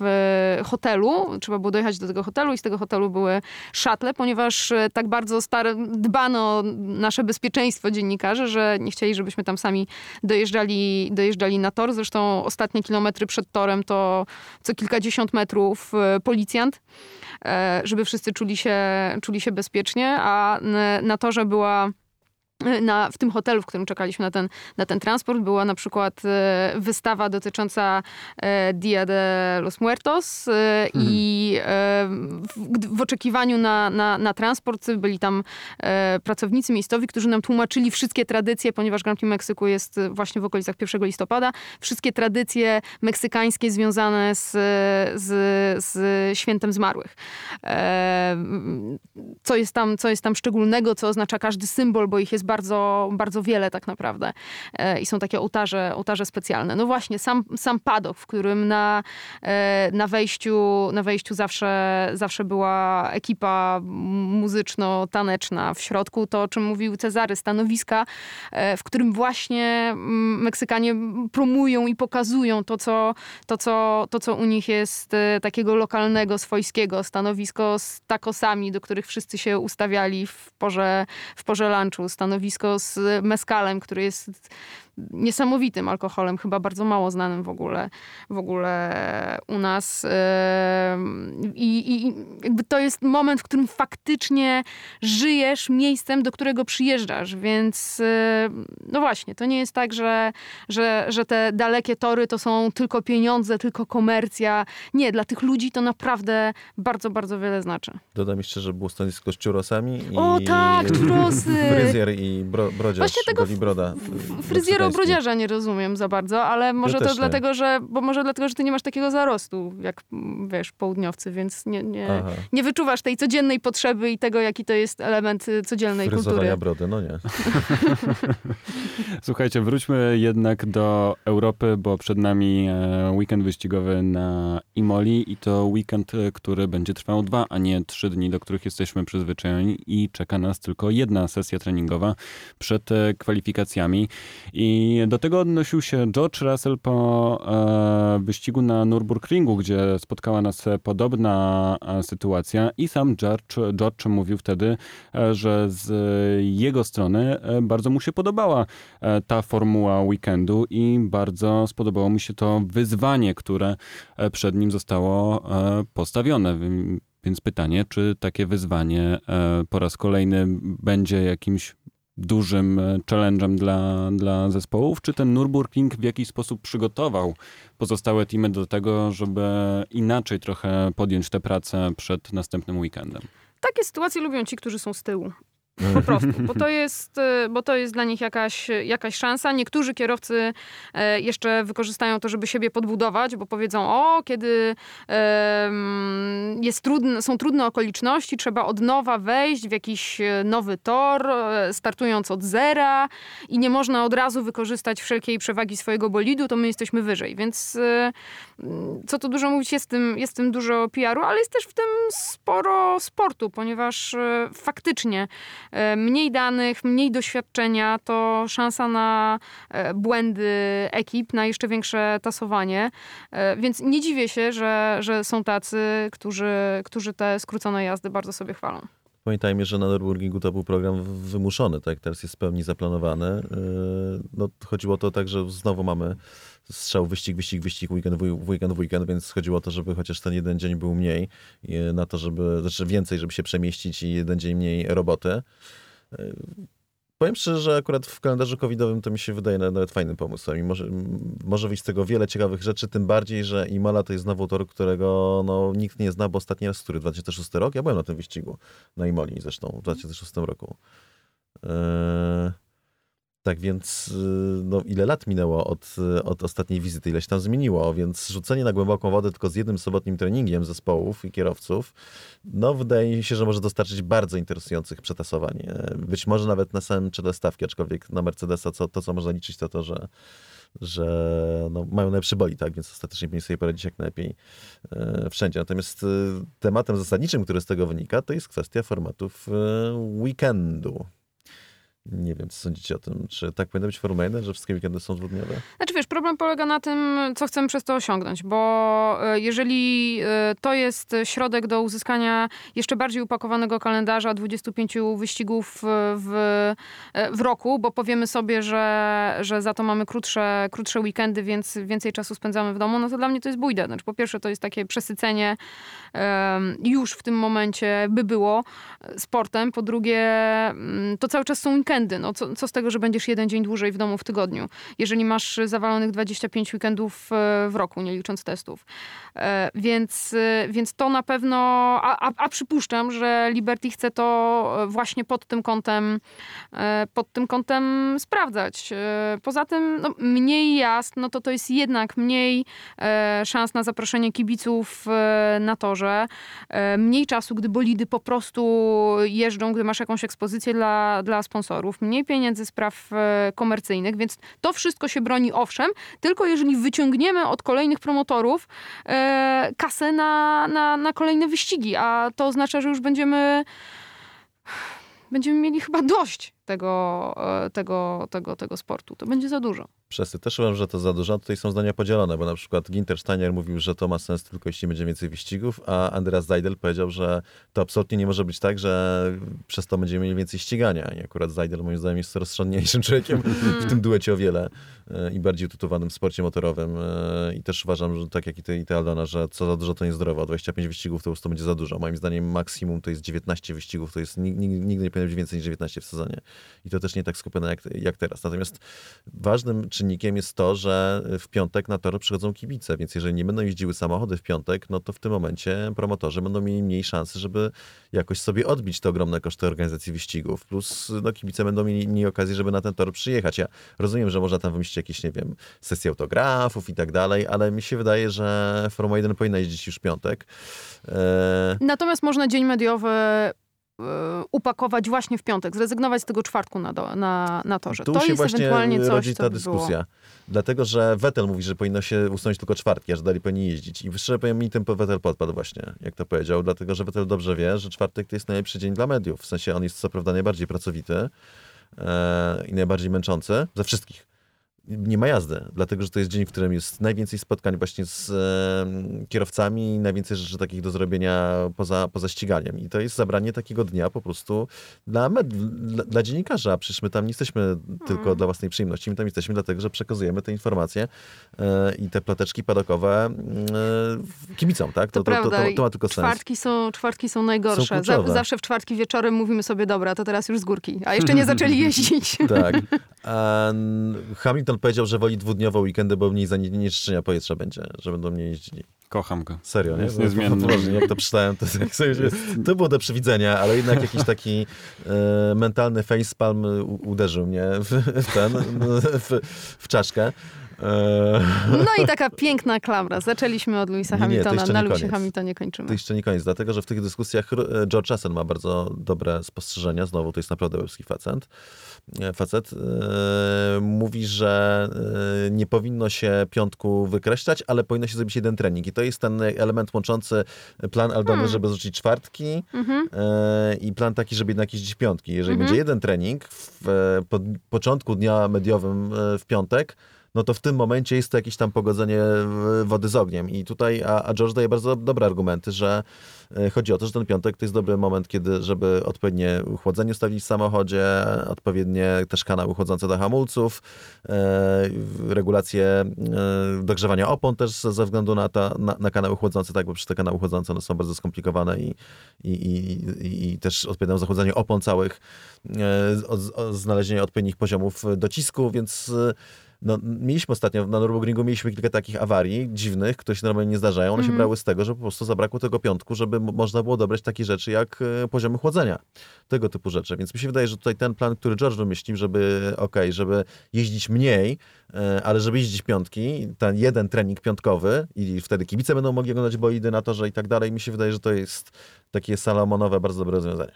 hotelu, trzeba było dojechać do tego hotelu i z tego hotelu były szatle, ponieważ tak bardzo stare, dbano o nasze bezpieczeństwo dziennikarzy, że nie chcieli, żebyśmy tam sami dojeżdżali, dojeżdżali na tor. Zresztą ostatnie kilometry przed torem to co kilkadziesiąt metrów policjant żeby wszyscy czuli się, czuli się bezpiecznie, a na torze była na, w tym hotelu, w którym czekaliśmy na ten, na ten transport, była na przykład e, wystawa dotycząca e, Dia de los Muertos e, mhm. i w, w, oczekiwaniu na, na, na, transport byli tam pracownicy miejscowi, którzy nam tłumaczyli wszystkie tradycje, ponieważ Grand Prix Meksyku jest właśnie w okolicach 1 listopada, wszystkie tradycje meksykańskie związane z, z, z świętem zmarłych. Co jest, tam, co jest tam szczególnego, co oznacza każdy symbol, bo ich jest bardzo, bardzo wiele tak naprawdę. I są takie ołtarze, ołtarze specjalne. No właśnie, sam, sam padok, w którym na, na wejściu, na wejściu zawsze, zawsze była ekipa muzyczno-taneczna w środku, to o czym mówił Cezary, stanowiska, w którym właśnie mm, Meksykanie promują i pokazują to, co, to, co, to, co u nich jest takiego lokalnego, swojskiego, stanowisko z takosami, do których wszyscy się ustawiali w porze, w porze lunchu, stanowisko z meskalem, który jest niesamowitym alkoholem, chyba bardzo mało znanym w ogóle, w ogóle u nas. I, I, jakby to jest moment, w którym faktycznie żyjesz miejscem, do którego przyjeżdżasz, więc no właśnie, to nie jest tak, że, że, że te dalekie tory to są tylko pieniądze, tylko komercja. Nie, dla tych ludzi to naprawdę bardzo, bardzo wiele znaczy. Dodam jeszcze, że było stanowisko z czurosami i... O tak, czurosy! Fryzjer i bro, brodziarz, Właśnie tego broda. Fryzjero brodziarza nie rozumiem za bardzo, ale może ja to dlatego, że, bo może dlatego, że ty nie masz takiego zarostu, jak wiesz, południowcy, więc nie, nie, nie wyczuwasz tej codziennej potrzeby i tego, jaki to jest element y, codziennej Fryzowania kultury. brody, no nie. Słuchajcie, wróćmy jednak do Europy, bo przed nami e, weekend wyścigowy na Imoli i to weekend, e, który będzie trwał dwa, a nie trzy dni, do których jesteśmy przyzwyczajeni i czeka nas tylko jedna sesja treningowa przed e, kwalifikacjami. I do tego odnosił się George Russell po wyścigu na Nürburgringu, gdzie spotkała nas podobna sytuacja i sam George, George mówił wtedy, że z jego strony bardzo mu się podobała ta formuła weekendu i bardzo spodobało mi się to wyzwanie, które e, przed nim zostało postawione. Więc pytanie, czy takie wyzwanie po raz kolejny będzie jakimś dużym e, challenge'em dla, dla zespołów? Czy ten Nürburgring w jakiś sposób przygotował pozostałe teamy do tego, żeby inaczej trochę podjąć tę pracę przed następnym weekendem? Takie sytuacje lubią ci, którzy są z tyłu. Po prostu, bo to jest, y, bo to jest dla nich jakaś, jakaś szansa. Niektórzy kierowcy e, jeszcze wykorzystają to, żeby siebie podbudować, bo powiedzą, o, kiedy jest trudne, są trudne okoliczności, trzeba od nowa wejść w jakiś e, nowy tor, e, startując od zera i nie można od razu wykorzystać wszelkiej przewagi swojego bolidu, to my jesteśmy wyżej. Więc co tu dużo mówić, jest w tym, jest w tym dużo PR-u, ale jest też w tym sporo sportu, ponieważ faktycznie mniej danych, mniej doświadczenia, to szansa na e, błędy ekip, na jeszcze większe tasowanie. E, więc nie dziwię się, że, że są tacy, którzy, którzy te skrócone jazdy bardzo sobie chwalą. Pamiętajmy, że na Nürburgringu to był program wymuszony, tak? Teraz jest w pełni zaplanowany. No, chodziło o to tak, że znowu mamy strzał, wyścig, wyścig, wyścig, weekend, weekend, weekend, więc chodziło o to, żeby chociaż ten jeden dzień był mniej, na to, żeby, znaczy więcej, żeby się przemieścić i jeden dzień mniej roboty. E, powiem szczerze, że akurat w kalendarzu covidowym to mi się wydaje nawet fajnym pomysłem i może, może wyjść z tego wiele ciekawych rzeczy, tym bardziej, że Imola to jest znowu tor, którego no, nikt nie zna, bo ostatni raz, który 2006 rok? Ja byłem na tym wyścigu, na Imoli zresztą, w 2006 roku. Yy... Tak więc y, no, ile lat minęło od, od ostatniej wizyty, ile się tam zmieniło, więc rzucenie na głęboką wodę tylko z jednym sobotnim treningiem zespołów i kierowców, no wydaje mi się, że może dostarczyć bardzo interesujących przetasowań. E, być może nawet na samym czele stawki, aczkolwiek na Mercedesa co, to, co można liczyć, to to, że że no, mają najlepszy boli, tak, więc ostatecznie powinni sobie poradzić jak najlepiej e, wszędzie. Natomiast e, tematem zasadniczym, który z tego wynika, to jest kwestia formatów e, weekendu. Nie wiem, co sądzicie o tym. Czy tak powinno być Formuła 1, że wszystkie weekendy są dwudniowe? Znaczy wiesz, problem polega na tym, co chcemy przez to osiągnąć, bo e, jeżeli e, to jest środek do uzyskania jeszcze bardziej upakowanego kalendarza 25 wyścigów w, e, w roku, bo powiemy sobie, że, że za to mamy krótsze, krótsze weekendy, więc więcej czasu spędzamy w domu, no to dla mnie to jest bójda. Znaczy, po pierwsze, to jest takie przesycenie już w tym momencie by było sportem. Po drugie, mm, to cały czas są weekendy weekendy. No, co, co z tego, że będziesz jeden dzień dłużej w domu w tygodniu, jeżeli masz zawalonych 25 weekendów e, w roku, nie licząc testów. E, więc, e, więc to na pewno, a, a, a przypuszczam, że Liberty chce to właśnie pod tym kątem, pod tym kątem sprawdzać. Poza tym no, mniej jazd, no to to jest jednak mniej szans na zaproszenie kibiców na torze, mniej czasu, gdy bolidy po prostu jeżdżą, gdy masz jakąś ekspozycję dla, dla sponsorów mniej pieniędzy z praw e, komercyjnych, więc to wszystko się broni owszem, tylko jeżeli wyciągniemy od kolejnych promotorów e, kasę na, na, na kolejne wyścigi, a to oznacza, że już będziemy będziemy mieli chyba dość tego, e, tego, tego, tego sportu. To będzie za dużo. Wszyscy też uważam, że to za dużo. Tutaj są zdania podzielone, bo na przykład Ginter Steiner mówił, że to ma sens tylko jeśli będzie więcej wyścigów, a Andreas Zajdel powiedział, że to absolutnie nie może być tak, że przez to będziemy mieli więcej ścigania. I akurat Zajdel moim zdaniem jest rozsądniejszym człowiekiem w tym duecie o wiele e, i bardziej utytułowanym w sporcie motorowym. E, I też uważam, że tak jak i ty, i ty Aldona, że co za dużo to niezdrowo. 25 wyścigów to już to będzie za dużo. Moim zdaniem maksimum to jest 19 wyścigów, to jest nigdy nie powinno być więcej niż 19 w sezonie. I to też nie tak skupione jak, jak teraz. Natomiast ważnym czynnikiem jest to, że w piątek na tor przychodzą kibice, więc jeżeli nie będą jeździły samochody w piątek, no to w tym momencie promotorzy będą mieli mniej szansy, żeby jakoś sobie odbić te ogromne koszty organizacji wyścigów. Plus no, kibice będą mieli mniej okazji, żeby na ten tor przyjechać. Ja rozumiem, że można tam wymyślić jakieś, nie wiem, sesje autografów i tak dalej, ale mi się wydaje, że Formuła 1 powinna jeździć już piątek. E... Natomiast można dzień mediowy upakować właśnie w piątek, zrezygnować z tego czwartku na, do, na, na torze. Tu to się jest właśnie ewentualnie coś, rodzi ta dyskusja. Było. Dlatego, że Vettel mówi, że powinno się usunąć tylko czwartki, a że dalej powinni jeździć. I szczerze powiem, mi ten Vettel podpadł właśnie, jak to powiedział, dlatego, że Vettel dobrze wie, że czwartek to jest najlepszy dzień dla mediów. W sensie on jest co prawda najbardziej pracowity e, i najbardziej męczący ze wszystkich nie ma jazdy, dlatego że to jest dzień, w którym jest najwięcej spotkań właśnie z e, kierowcami, najwięcej rzeczy takich do zrobienia poza, poza ściganiem. I to jest zabranie takiego dnia po prostu dla, dla, dla dziennikarza. Przecież my tam nie jesteśmy tylko mm. dla własnej przyjemności, my tam jesteśmy dlatego, że przekazujemy te informacje e, i te ploteczki padokowe e, kibicom, tak? To, to, to, to, to ma tylko czwartki sens. Są, czwartki są najgorsze. Są zawsze w czwartki wieczorem mówimy sobie, dobra, to teraz już z górki, a jeszcze nie zaczęli jeździć. tak. A Hamilton powiedział, że woli dwudniowe weekendy, bo mniej zanieczyszczenia powietrza będzie, że będą mniej jeździli. Kocham go. Serio, nie? Jest niezmienny. jak to przeczytałem, to, to było do przewidzenia, ale jednak jakiś taki e, mentalny facepalm uderzył mnie w, w ten, w, w czaszkę. E, no i taka piękna klamra. Zaczęliśmy od Louisa Hamiltona, na Louisie Hamiltonie kończymy. To jeszcze nie koniec, dlatego że w tych dyskusjach e, George Russell ma bardzo dobre spostrzeżenia. Znowu, to jest naprawdę łebski facet. E, facet mówi, że nie powinno się piątku wykreślać, ale powinno się zrobić jeden trening. I to jest ten element łączący plan Aldony, hmm. żeby zrzucić czwartki mhm. i plan taki, żeby jednak jeździć piątki. Jeżeli mhm. będzie jeden trening w po, początku dnia mediowym w piątek, no to w tym momencie jest to jakieś tam pogodzenie wody z ogniem. I tutaj, a, a George daje bardzo dobre argumenty, że e, chodzi o to, że ten piątek to jest dobry moment, kiedy, żeby odpowiednie chłodzenie ustawić w samochodzie, odpowiednie też kanały chłodzące do hamulców, e, regulacje e, dogrzewania opon też ze względu na, ta, na, na kanały chłodzące, tak, bo przy te kanały chłodzące one są bardzo skomplikowane i, i, i, i też odpowiadają za chłodzenie opon całych, e, znalezienie odpowiednich poziomów docisku, więc e, no, mieliśmy ostatnio, na Nürburgringu mieliśmy kilka takich awarii dziwnych, które się normalnie nie zdarzają. One mm. się mhm. brały z tego, że po prostu zabrakło tego piątku, żeby można było dobrać takie rzeczy jak e, poziomy chłodzenia. Tego typu rzeczy. Więc mi się wydaje, że tutaj ten plan, który George wymyślił, żeby ok, żeby jeździć mniej, e, ale żeby jeździć piątki, ten jeden trening piątkowy i wtedy kibice będą mogli oglądać bolidy na torze i tak dalej. Mi się wydaje, że to jest takie salomonowe, bardzo dobre rozwiązanie.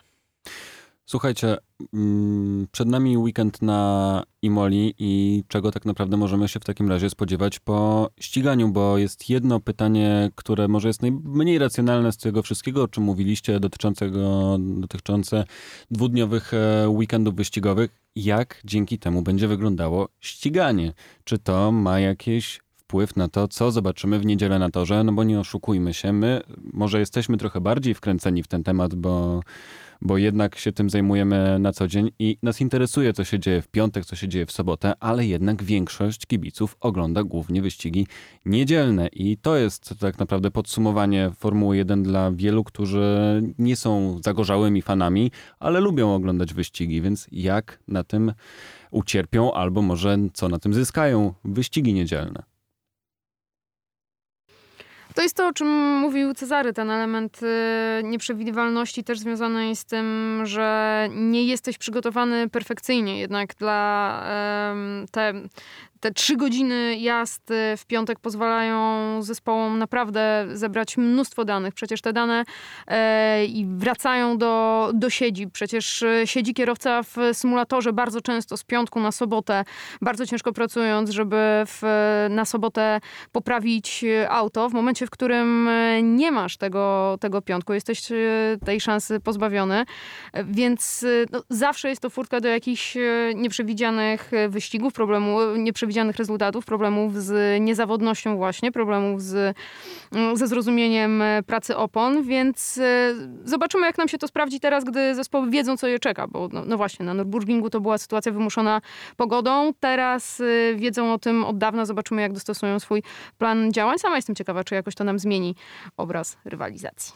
Słuchajcie, mm, przed nami weekend na Imoli i czego tak naprawdę możemy się w takim razie spodziewać po ściganiu, bo jest jedno pytanie, które może jest najmniej racjonalne z tego wszystkiego, o czym mówiliście, dotyczącego, dotyczące dwudniowych e, weekendów wyścigowych. Jak dzięki temu będzie wyglądało ściganie? Czy to ma jakieś wpływ na to, co zobaczymy w niedzielę na torze, no bo nie oszukujmy się, my może jesteśmy trochę bardziej wkręceni w ten temat, bo bo jednak się tym zajmujemy na co dzień i nas interesuje, co się dzieje w piątek, co się dzieje w sobotę, ale jednak większość kibiców ogląda głównie wyścigi niedzielne i to jest tak naprawdę podsumowanie Formuły 1 dla wielu, którzy nie są zagorzałymi fanami, ale lubią oglądać wyścigi, więc jak na tym ucierpią albo może co na tym zyskają wyścigi niedzielne. To jest to, o czym mówił Cezary, ten element y, nieprzewidywalności też związany jest z tym, że nie jesteś przygotowany perfekcyjnie, jednak dla te te trzy godziny jazd w piątek pozwalają zespołom naprawdę zebrać mnóstwo danych. Przecież te dane e, wracają do, do siedzib. Przecież e, siedzi kierowca w symulatorze bardzo często z piątku na sobotę, bardzo ciężko pracując, żeby w, na sobotę poprawić auto. W momencie, w którym e, nie masz tego, tego piątku, jesteś tej szansy pozbawiony. Więc no, zawsze jest to furtka do jakichś nieprzewidzianych wyścigów, problemu, nieprzewidzianych rezultatów, problemów z niezawodnością właśnie, problemów z, ze zrozumieniem pracy opon, więc zobaczymy, jak nam się to sprawdzi teraz, gdy zespoły wiedzą, co je czeka, bo no, no właśnie, na Nürburgringu to była sytuacja wymuszona pogodą, teraz wiedzą o tym od dawna, zobaczymy, jak dostosują swój plan działań. Sama jestem ciekawa, czy jakoś to nam zmieni obraz rywalizacji.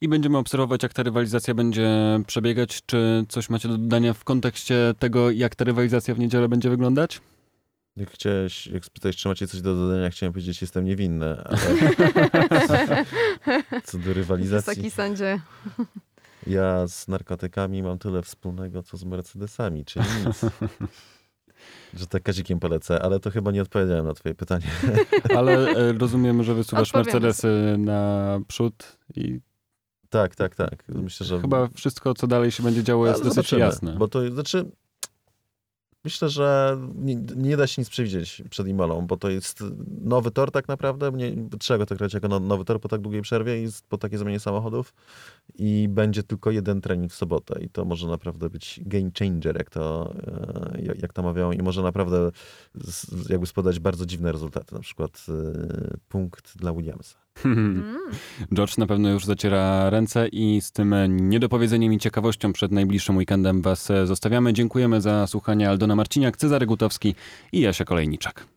I będziemy obserwować, jak ta rywalizacja będzie przebiegać. Czy coś macie do dodania w kontekście tego, jak ta rywalizacja w niedzielę będzie wyglądać? Jak chciałeś, jak spytałeś, czy macie coś do dodania, chciałem powiedzieć, jestem niewinny, ale co do rywalizacji... Taki sędzie. Ja z narkotykami mam tyle wspólnego, co z Mercedesami, czyli nic. Że tak kazikiem polecę, ale to chyba nie odpowiedziałem na twoje pytanie. Ale e, rozumiem, że wysuwasz Mercedesy na przód i tak, tak, tak. Myślę, że... Chyba wszystko, co dalej się będzie działo, jest dosyć jasne. Bo to znaczy, Myślę, że nie, nie, da się nic przewidzieć przed Imolą, bo to jest nowy tor tak naprawdę. Nie, trzeba go traktować jako no, nowy tor po tak długiej przerwie i po takiej zmianie samochodów. I będzie tylko jeden trening w sobotę. I to może naprawdę być game changer, jak to, e, jak to mawiają. I może naprawdę jakby spodać bardzo dziwne rezultaty. Na przykład e, punkt dla Williamsa. Mm. George na pewno już zaciera ręce i z tym niedopowiedzeniem i ciekawością przed najbliższym weekendem was zostawiamy. Dziękujemy za słuchanie Aldona Marciniak, Cezary Gutowski i Jasia Kolejniczak.